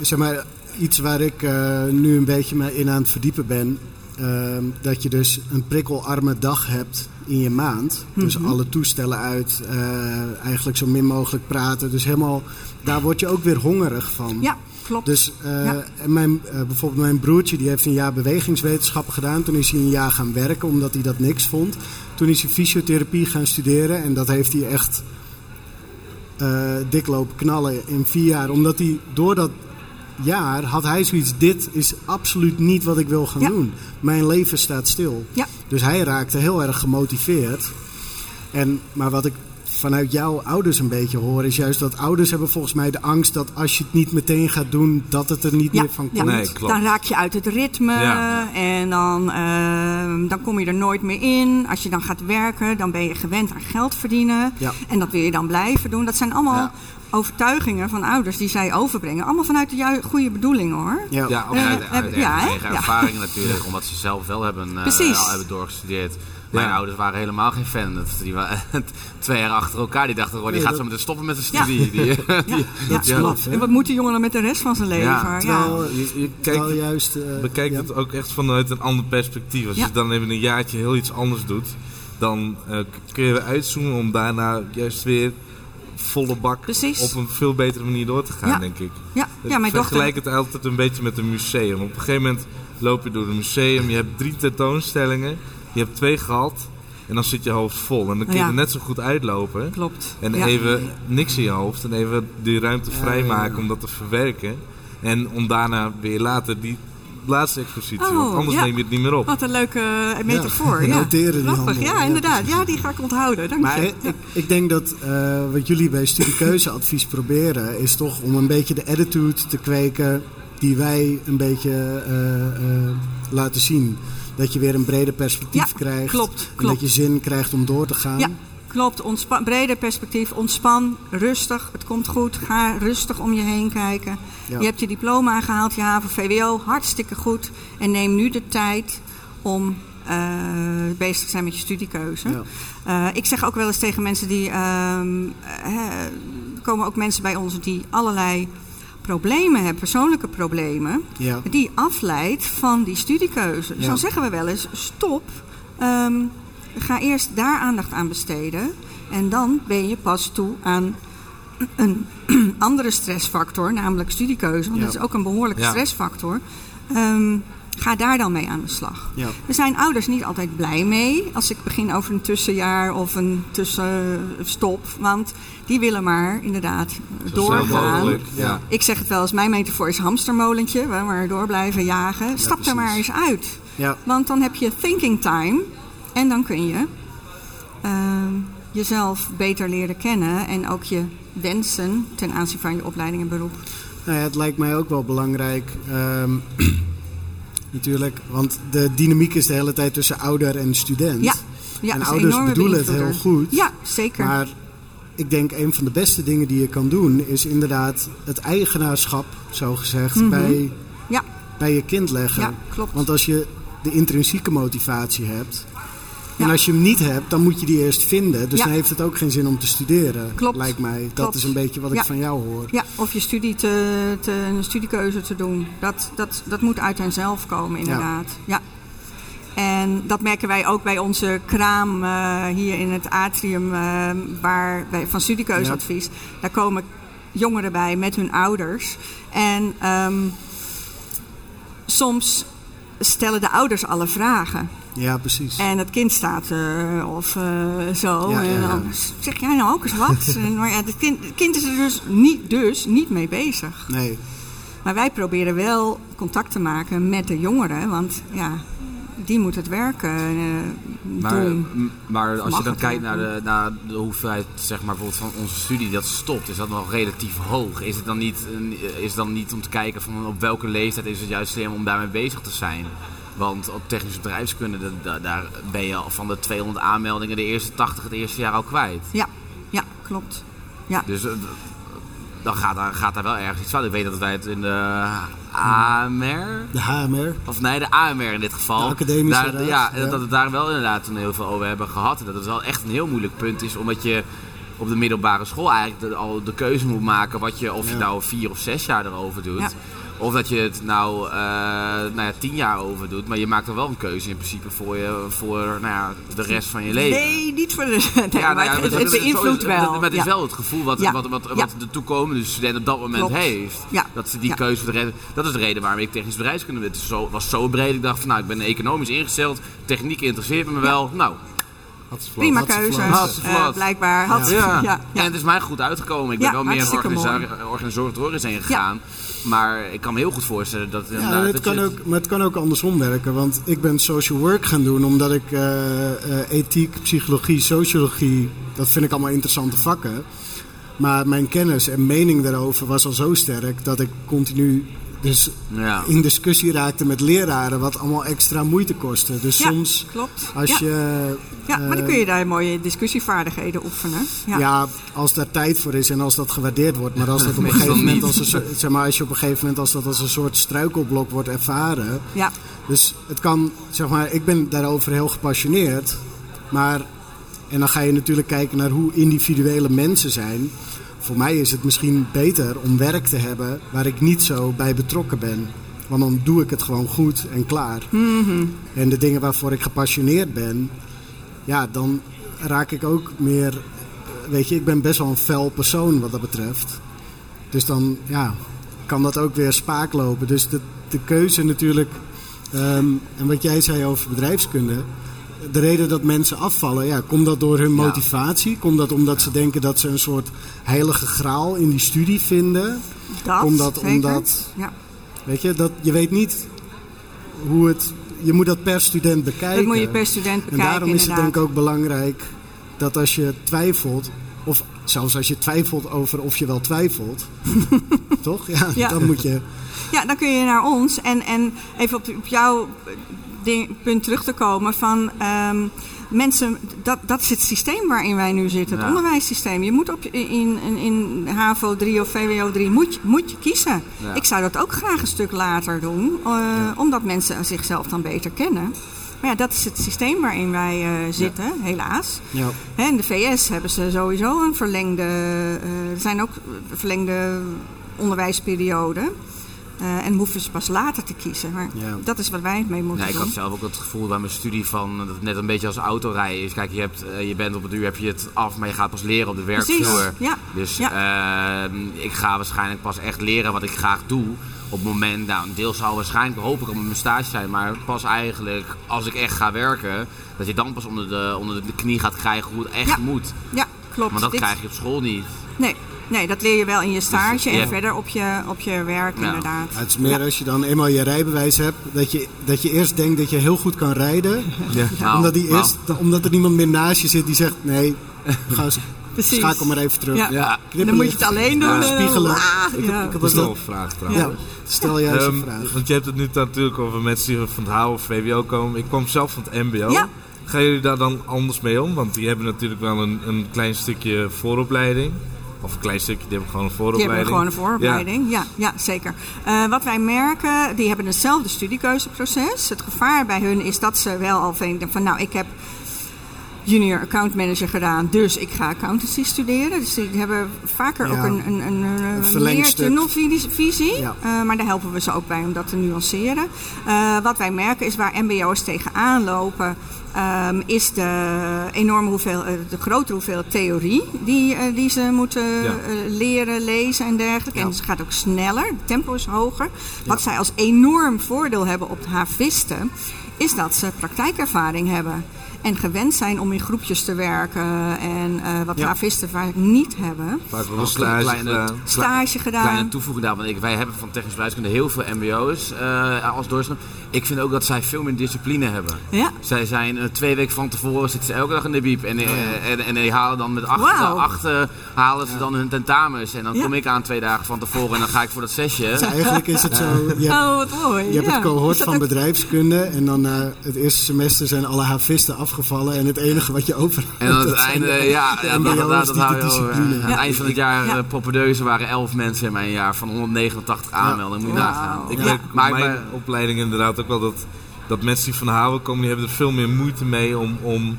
zeg maar, iets waar ik eh, nu een beetje me in aan het verdiepen ben. ehm, dat je dus een prikkelarme dag hebt in je maand. Dus Mhm. alle toestellen uit, eh, eigenlijk zo min mogelijk praten. Dus helemaal, daar word je ook weer hongerig van. Ja, klopt. Dus eh, Ja. en mijn, eh, bijvoorbeeld mijn broertje die heeft een jaar bewegingswetenschappen gedaan. Toen is hij een jaar gaan werken omdat hij dat niks vond. Toen is hij fysiotherapie gaan studeren en dat heeft hij echt dik lopen knallen in vier jaar. Omdat hij door dat jaar had hij zoiets, dit is absoluut niet wat ik wil gaan Ja. doen. Mijn leven staat stil. Ja. Dus hij raakte heel erg gemotiveerd. En, maar wat ik vanuit jouw ouders een beetje hoor, is juist dat ouders hebben volgens mij de angst dat als je het niet meteen gaat doen, dat het er niet Ja, meer van ja. komt. Nee, klopt. Dan raak je uit het ritme Ja. en dan, ehm, dan kom je er nooit meer in. Als je dan gaat werken, dan ben je gewend aan geld verdienen. Ja. En dat wil je dan blijven doen. Dat zijn allemaal Ja. Overtuigingen van ouders die zij overbrengen. Allemaal vanuit de goede bedoelingen hoor. Ja. Ja, En uit, Eh, uit heb- ja, eigen Ja. ervaringen natuurlijk, omdat ze zelf wel hebben, eh, al hebben doorgestudeerd. Mijn Ja. ouders waren helemaal geen fan. Dat- Die waren twee jaar achter elkaar. Die dachten gewoon, die Nee, gaat dat- zo meteen stoppen met zijn Ja. studie. Die, Ja, Dat ja. is knap, hè? En wat moet die jongen dan met de rest van zijn leven? Ja, Ja, Terwijl, Je, je terwijl kijkt, juist... eh, bekijkt ja. het ook echt vanuit een ander perspectief. Als Ja. je dan even een jaartje heel iets anders doet, dan eh, k- kun je weer uitzoomen om daarna juist weer volle bak Precies. op een veel betere manier door te gaan, Ja. denk ik. ja, ja, mijn vergelijk dochter. het altijd een beetje met een museum. Op een gegeven moment loop je door een museum, je hebt drie tentoonstellingen, je hebt twee gehad en dan zit je hoofd vol. En dan kun je Ja. er net zo goed uitlopen Klopt. en Ja. even niks in je hoofd en even die ruimte vrijmaken om dat te verwerken. En om daarna weer later die laatste expositie, Oh, want anders ja. neem je het niet meer op. Wat een leuke eh, metafoor. Ja, noteren die handel. Ja, inderdaad. Ja, die ga ik onthouden. Dank Maar je. ik, ik denk dat eh, wat jullie bij studiekeuzeadvies proberen, is toch om een beetje de attitude te kweken die wij een beetje eh, laten zien. Dat je weer een breder perspectief krijgt. klopt, En dat je zin krijgt om door te gaan. Klopt. Ontspan, breder perspectief. Ontspan, rustig. Het komt goed. Ga rustig om je heen kijken. Ja. Je hebt je diploma gehaald, je HAVO VWO. Hartstikke goed. En neem nu de tijd om eh, bezig te zijn met je studiekeuze. Ja. Eh, ik zeg ook wel eens tegen mensen die... er komen ook mensen bij ons die allerlei problemen hebben. Persoonlijke problemen. Ja. die afleidt van die studiekeuze. Dus dan zeggen we wel eens: stop. ehm, ga eerst daar aandacht aan besteden. En dan ben je pas toe aan een andere stressfactor, namelijk studiekeuze. Want Ja. dat is ook een behoorlijke Ja. stressfactor. Ehm, ga daar dan mee aan de slag. Ja. Er zijn ouders niet altijd blij mee als ik begin over een tussenjaar of een tussenstop. Want die willen maar inderdaad Zo doorgaan. Ja. Ik zeg het wel eens, mijn metafoor is hamstermolentje. Waar we maar door blijven jagen. Stap er maar eens uit. Ja. Want dan heb je thinking time. En dan kun je ehm, jezelf beter leren kennen. En ook je wensen ten aanzien van je opleiding en beroep. Nou ja, het lijkt mij ook wel belangrijk. ehm, natuurlijk, want de dynamiek is de hele tijd tussen ouder en student. Ja, ja en ouders bedoelen het heel goed. Ja, zeker. Maar ik denk een van de beste dingen die je kan doen is inderdaad het eigenaarschap, zo gezegd, Mhm. bij, Ja. bij je kind leggen. Ja, klopt. Want als je de intrinsieke motivatie hebt. En als je hem niet hebt, dan moet je die eerst vinden. Dus Ja. dan heeft het ook geen zin om te studeren. Klopt. Lijkt mij. Dat Klopt. is een beetje wat ik van jou hoor. Ja, of je studie te, te, een studiekeuze te doen. Dat, dat, dat moet uit henzelf komen, inderdaad. Ja. En dat merken wij ook bij onze kraam eh, hier in het atrium eh, waar wij, van studiekeuzeadvies. Daar komen jongeren bij met hun ouders. En ehm, soms stellen de ouders alle vragen. Ja, precies. En het kind staat er of eh, zo. Ja, en ja. dan zeg jij nou ook eens wat? en, maar ja, het, kind, het kind is er dus niet, dus niet mee bezig. Nee. Maar wij proberen wel contact te maken met de jongeren. Want ja, die moet het werken eh, Maar, doen. maar als je dan kijkt naar de, naar de hoeveelheid zeg maar, bijvoorbeeld van onze studie dat stopt, is dat nog relatief hoog? Is het dan niet, is het dan niet om te kijken van op welke leeftijd is het juist slim om daarmee bezig te zijn? Want op technische bedrijfskunde, da- da- daar ben je al van de 200 aanmeldingen de eerste 80 het eerste jaar al kwijt. Ja, ja, klopt. Ja. Dus eh, dan gaat daar, gaat daar wel ergens iets fout. Ik weet dat wij het in de AMR, De HMR. of nee, de AMR in dit geval. De academische daar, ja, ja. dat we het daar wel inderdaad toen heel veel over hebben gehad. En dat het wel echt een heel moeilijk punt is, omdat je op de middelbare school eigenlijk de- al de keuze moet maken wat je, of je Ja. nou vier of zes jaar erover doet. Ja. Of dat je het nou, eh, nou ja, tien jaar over doet, maar je maakt er wel een keuze in principe voor, je, voor nou ja, de rest van je leven. Nee, niet voor de. Nee, Ja, nou maar ja, het, het, beïnvloedt wel. Maar het is wel het gevoel wat, Ja. wat, wat, wat Ja. de toekomende student op dat moment Klopt. heeft. Ja. Dat ze die Ja. keuze voor de rest. Dat is de reden waarom ik technisch bedrijfskunde. Het is zo, was zo breed. Ik dacht van nou, ik ben economisch ingesteld. Techniek interesseert me wel. Nou, Prima Had ze keuze. vlat. Had ze eh, blijkbaar. Had, Ja. ja. Ja, En het is mij goed uitgekomen. Ik ben Ja, wel meer organisatorisch heen gegaan. Maar ik kan me heel goed voorstellen dat... Ja, en het dat kan ook, maar het kan ook andersom werken. Want ik ben social work gaan doen omdat ik eh, eh, ethiek, psychologie, sociologie, dat vind ik allemaal interessante vakken. Maar mijn kennis en mening daarover was al zo sterk dat ik continu dus Ja. in discussie raakte met leraren, wat allemaal extra moeite kostte. Dus Ja, soms klopt. als ja. je. ja, maar dan eh, kun je daar mooie discussievaardigheden oefenen. Ja. Ja. als daar tijd voor is en als dat gewaardeerd wordt. Maar als dat op een gegeven moment als een, zeg maar, als je op een gegeven moment als dat als een soort struikelblok wordt ervaren. ja. Dus het kan, zeg maar, ik ben daarover heel gepassioneerd. Maar, en dan ga je natuurlijk kijken naar hoe individuele mensen zijn. Voor mij is het misschien beter om werk te hebben waar ik niet zo bij betrokken ben. Want dan doe ik het gewoon goed en klaar. En de dingen waarvoor ik gepassioneerd ben, ja, dan raak ik ook meer. Weet je, ik ben best wel een fel persoon wat dat betreft. Dus dan, ja, kan dat ook weer spaak lopen. Dus de, de keuze natuurlijk. ehm, en wat jij zei over bedrijfskunde. De reden dat mensen afvallen, ja, komt dat door hun Ja. motivatie? Komt dat omdat ze denken dat ze een soort heilige graal in die studie vinden? Dat, Omdat- omdat- Ja. Weet je, dat, je weet niet hoe het. Je moet dat per student bekijken. Dat moet je per student bekijken, En daarom is het denk ik ook belangrijk dat als je twijfelt, of zelfs als je twijfelt over of je wel twijfelt, toch? Ja, Ja. dan moet je. Ja, dan kun je naar ons. En, en even op, op jouw ding, punt terug te komen van... ehm, mensen, dat, dat is het systeem waarin wij nu zitten. Het Ja. onderwijssysteem. Je moet op, in, in, in HAVO 3 of VWO 3 moet, moet je kiezen. Ja. Ik zou dat ook graag een stuk later doen. eh, Omdat mensen zichzelf dan beter kennen. Maar ja, dat is het systeem waarin wij eh, zitten, helaas. Ja. Hè, in de VS hebben ze sowieso een verlengde... eh, er zijn ook verlengde onderwijsperioden. Eh, en hoeven ze pas later te kiezen. Maar Ja. dat is wat wij mee moeten Ja, ik doen. had zelf ook het gevoel bij mijn studie van dat het net een beetje als autorijden is. Kijk, je, hebt, eh, je bent op het uur heb je het af, maar je gaat pas leren op de werkvloer. Ja. Dus Ja. ehm, ik ga waarschijnlijk pas echt leren wat ik graag doe. Op het moment, nou, een deel zal waarschijnlijk, hoop ik, op mijn stage zijn. Maar pas eigenlijk als ik echt ga werken, dat je dan pas onder de, onder de knie gaat krijgen hoe het echt moet. Ja, klopt. Maar dat Dit- krijg je op school niet. nee, nee, dat leer je wel in je stage Dus, en ja. verder op je, op je werk Ja. inderdaad. Het is meer als je dan eenmaal je rijbewijs hebt, dat je, dat je eerst denkt dat je heel goed kan rijden. Nou, omdat, die nou, eerst, omdat er niemand meer naast je zit die zegt: nee, ga eens, Precies. schakel maar even terug. Ja. Ja, En dan moet je het alleen doen. Ja, spiegelen. ah, Ik, ja. heb, ik heb dat- een vraag trouwens. Ja, stel juist Ehm, een vraag. want je hebt het nu natuurlijk over mensen die van het HAVO of VWO komen. Ik kwam zelf van het MBO. Ja. Gaan jullie daar dan anders mee om? Want die hebben natuurlijk wel een, een klein stukje vooropleiding. Of een klein stukje, die hebben gewoon een Die vooropleiding. hebben gewoon een vooropleiding, ja, ja, zeker. Eh, wat wij merken, die hebben hetzelfde studiekeuzeproces. Het gevaar bij hun is dat ze wel al denken van... nou, ik heb junior account manager gedaan, dus ik ga accountancy studeren. Dus die hebben vaker Ja. ook een, een, een, een, meer tunnelvisie. Ja. Eh, maar daar helpen we ze ook bij om dat te nuanceren. Eh, wat wij merken is waar mbo'ers tegenaan lopen... ehm, is de enorme hoeveel, eh, de grotere hoeveelheid theorie die, eh, die ze moeten Ja. eh, leren, lezen en dergelijke. Ja. En het gaat ook sneller, het tempo is hoger. Wat zij als enorm voordeel hebben op de havisten, is dat ze praktijkervaring hebben. En gewend zijn om in groepjes te werken. En eh, wat Ja. havisten vaak niet hebben. Vaak wel een Als stage kleine- gedaan. Stage gedaan. Kleine toevoeging daar, want ik, wij hebben van technisch bedrijfskunde heel veel mbo's eh als doorstroom. Ik vind ook dat zij veel meer discipline hebben. Ja, Zij zijn eh, twee weken van tevoren zitten ze elke dag in de biep. En, eh, en, en die halen dan met acht, eh, halen ze dan hun tentamens. En dan Ja. kom ik aan twee dagen van tevoren en dan ga ik voor dat zesje. Dus eigenlijk is het zo: je hebt, oh wat mooi. je hebt het cohort van ook- bedrijfskunde. En dan na het eerste semester zijn alle havisten afgevallen. En het enige wat je over En dan aan het einde, de- ja, dat, hou je over. Aan het eind van het jaar, Ja. propedeuse, waren 11 mensen in mijn jaar van 189 aanmeldingen. Moet je nagaan. Ik merk ik mijn opleiding inderdaad ook wel dat, dat mensen die van HAVO komen, die hebben er veel meer moeite mee om... om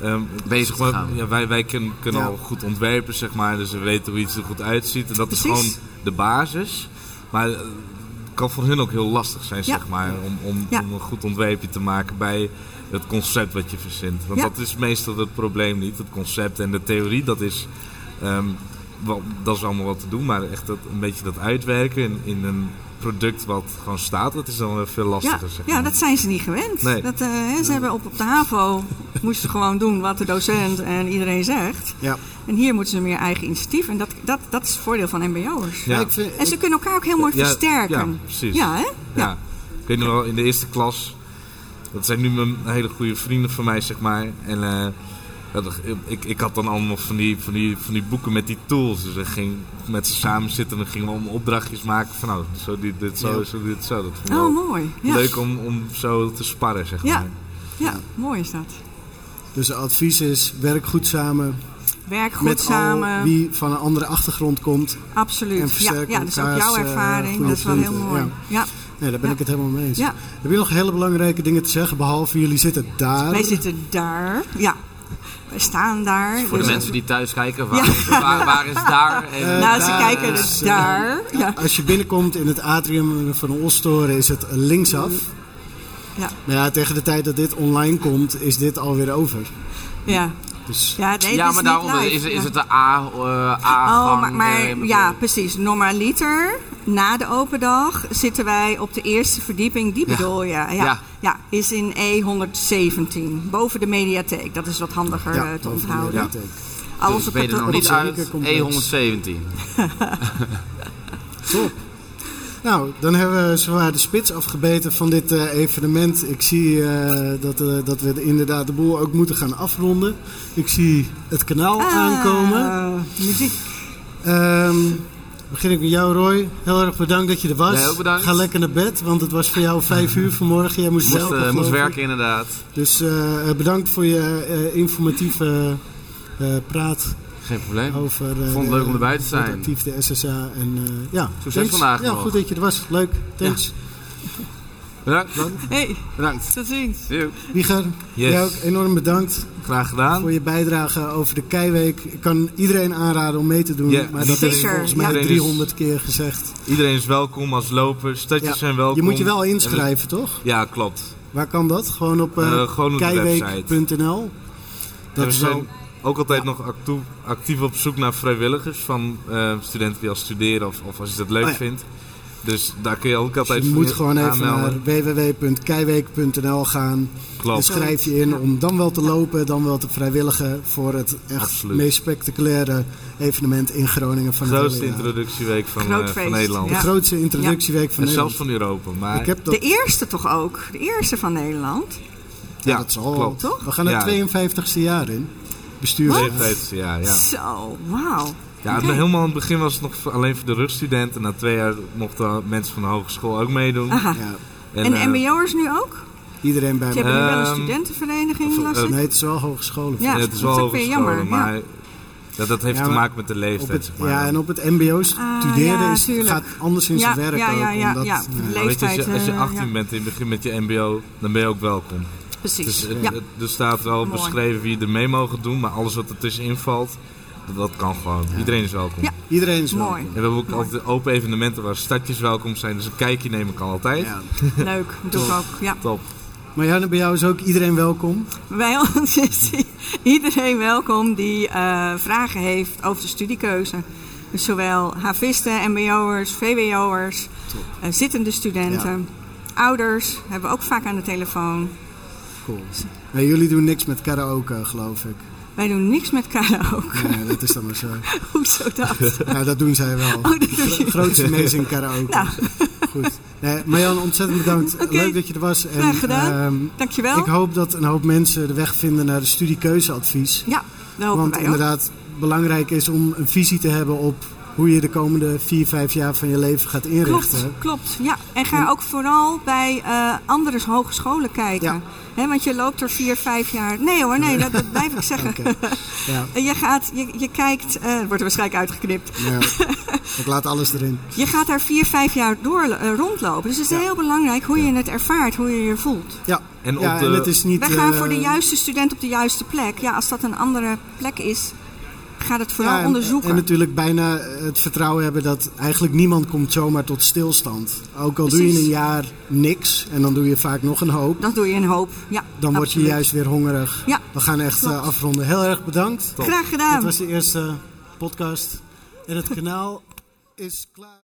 ehm, Bezig zeg te gaan. Ja, wij wij kunnen, kunnen Ja. al goed ontwerpen, zeg maar. Dus we weten hoe iets er goed uitziet. En dat is gewoon de basis. Maar eh, kan voor hun ook heel lastig zijn, Ja. zeg maar. Om, om, om een goed ontwerpje te maken bij het concept wat je verzint. Want dat is meestal het probleem niet. Het concept en de theorie, dat is, ehm, wel, dat is allemaal wat te doen. Maar echt dat, een beetje dat uitwerken in, in een product wat gewoon staat, dat is dan wel veel Ja, lastiger, zeg ja, dat zijn ze niet gewend. Nee. Dat, eh, hè, ze hebben op, op de HAVO moesten gewoon doen wat de docent en iedereen zegt. Ja. En hier moeten ze meer eigen initiatief. En dat, dat, dat is het voordeel van mbo'ers. Ja. Vind- En ze kunnen elkaar ook heel mooi Ja, versterken. Ja, precies. Ja, hè? Ja. Ik weet nog wel, in de eerste klas, dat zijn nu mijn hele goede vrienden van mij, zeg maar. En eh, ja, ik, ik had dan allemaal van die, van, die, van die boeken met die tools. Dus ik ging met ze samen zitten en dan gingen we allemaal opdrachtjes maken van, nou, zo dit, dit, zo, Ja. zo dit, zo. Dat vond ik Oh, mooi. Ja. leuk om, om zo te sparren, zeg Ja. maar. Ja, mooi is dat. Dus het advies is, werk goed samen Werk goed met samen. al wie van een andere achtergrond komt. En Absoluut. Ja, ja, dat is ook jouw eh, ervaring. dat is wel heel mooi. ja. Ja. Nee, daar ben Ja. ik het helemaal mee eens. Ja. Heb je nog hele belangrijke dingen te zeggen, behalve jullie zitten daar? Wij zitten daar. Ja. Wij staan daar. Voor de Dus- mensen die thuis kijken, waar, waar, waar is daar? En, Nou, ze daar kijken dus daar. Ja. Als je binnenkomt in het atrium van de Ostoren is het linksaf. Ja. Nou ja, tegen de tijd dat dit online komt, is dit alweer over. Ja. Dus Ja, nee, ja, maar daaronder is, is het de A, eh A-gang. Oh, maar, maar eh, ja, precies. Normaliter, na de open dag, zitten wij op de eerste verdieping. Die Ja. bedoel je? Ja. Ja. ja. is in E117. Boven de mediatheek. Dat is wat handiger ja, eh, te onthouden. mediatheek. Alles Dus op het nog niet zeker uit? complex. E117. Top. Nou, dan hebben we zwaar de spits afgebeten van dit eh, evenement. Ik zie eh, dat, eh, dat we inderdaad de boel ook moeten gaan afronden. Ik zie het kanaal Ah, aankomen. Muziek. Ehm begin ik met jou, Roy. Heel erg bedankt dat je er was. Bedankt. Ga lekker naar bed, want het was voor jou vijf uur vanmorgen. Jij moest, Moest, werken, eh, moest werken inderdaad. Dus eh, bedankt voor je eh, informatieve eh, praat Geen probleem. over... eh, Vond het leuk om erbij te zijn. Actief de SSA. En, eh, ja, Succes thanks. vandaag Ja, nog. goed dat je er was. Leuk. Thanks. Bedankt. Hey, Bedankt. tot ziens. Wieger, Yes. jij ook enorm bedankt Graag gedaan. voor je bijdrage over de Keiweek. Ik kan iedereen aanraden om mee te doen. Ja, maar dat is volgens mij Ja. 300 keer gezegd. Iedereen is welkom als loper. Stadjes Ja. zijn welkom. Je moet je wel En inschrijven, toch? Ja, klopt. Waar kan dat? Gewoon op eh Eh, gewoon op de keiweek.nl. Dat we is zijn wel... ook altijd nog actief, actief op zoek naar vrijwilligers van eh, studenten die al studeren of, of als je dat leuk Oh ja. vindt. Dus daar kun je ook Dus altijd je voor moet gewoon even aanmelden. naar www.keiweek.nl gaan. Klopt. En schrijf je in om dan wel te lopen, dan wel te vrijwilligen voor het echt Absoluut. meest spectaculaire evenement in Groningen van De grootste introductieweek van, eh, van Nederland. De Ja. grootste introductieweek van En zelfs Nederland. van Europa. Maar Ik heb dat, De eerste toch ook? De eerste van Nederland? ja, dat zal wel. klopt. Toch? We gaan het Ja. 52ste jaar in. Bestuur. 52 jaar, ja. Zo, wauw. Ja, helemaal in het begin was het nog alleen voor de rugstudenten. Na twee jaar mochten mensen van de hogeschool ook meedoen. Aha. Ja, En de eh, mbo'ers nu ook? iedereen bij Je me. hebt nu wel een studentenvereniging, eh. Nee, het is wel hogescholen. Ja, ja, het is dat wel is hogescholen, jammer, ja. maar dat, dat heeft Ja, te maken met de leeftijd. het, zeg maar. ja, en op het mbo Ah, studeren ja, is, gaat anders in Ja, zijn werk ja, ja, ook. ja, omdat, ja. weet je, als je, als je leeftijd, 18 eh, ja. bent en je begint met je mbo, dan ben je ook welkom. Precies. Dus eh, ja. eh, er staat wel Mooi. beschreven wie er mee mogen doen, maar alles wat er tussenin valt, dat, kan gewoon. Iedereen is welkom. Ja. Iedereen is welkom. Mooi. En we hebben ook Mooi. altijd open evenementen waar stadjes welkom zijn, dus een kijkje neem ik al altijd. Ja. Leuk, doe ik ook. Ja. Top. Marianne, bij jou is ook iedereen welkom. Bij ons is iedereen welkom die eh, vragen heeft over de studiekeuze. Dus zowel havisten, mbo'ers, vwo'ers, eh, zittende studenten, ouders hebben we ook vaak aan de telefoon. Cool. Nee, jullie doen niks met karaoke, geloof ik. Wij doen niks met karaoke. Nee, dat is dan maar zo. Hoezo dat? Nou, dat doen zij wel. Oh, grootste amazing karaoke. Nou. Goed. Nee, Marjan, ontzettend bedankt. Leuk dat je er was. En, Graag gedaan. ehm, Dankjewel. ik hoop dat een hoop mensen de weg vinden naar de studiekeuzeadvies. Ja, dat hopen Want wij ook. inderdaad, belangrijk is om een visie te hebben op hoe je de komende vier, vijf jaar van je leven gaat inrichten. Klopt, klopt. Ja. En ga ook vooral bij eh, andere hogescholen kijken. Ja. Hè, want je loopt er vier, vijf jaar. Nee hoor, nee, dat, dat blijf ik zeggen. Oké. Ja, En Je, gaat, je, je kijkt, eh, het wordt er waarschijnlijk uitgeknipt. ja. ik laat alles erin. Je gaat daar vier, vijf jaar door eh, rondlopen. Dus het is Ja. heel belangrijk hoe je het ervaart, hoe je je voelt. Ja, En ja op de- en het is niet... Wij gaan voor de juiste student op de juiste plek. Ja, als dat een andere plek is, ga het vooral Ja, en- onderzoeken. En natuurlijk bijna het vertrouwen hebben dat eigenlijk niemand komt zomaar tot stilstand. Ook al doe je een jaar niks en dan doe je vaak nog een hoop. Dan doe je een hoop. Ja, Dan word je juist weer hongerig. Ja, We gaan echt klopt. eh, afronden. Heel erg bedankt. Graag gedaan. Dit was de eerste podcast. En het kanaal is klaar.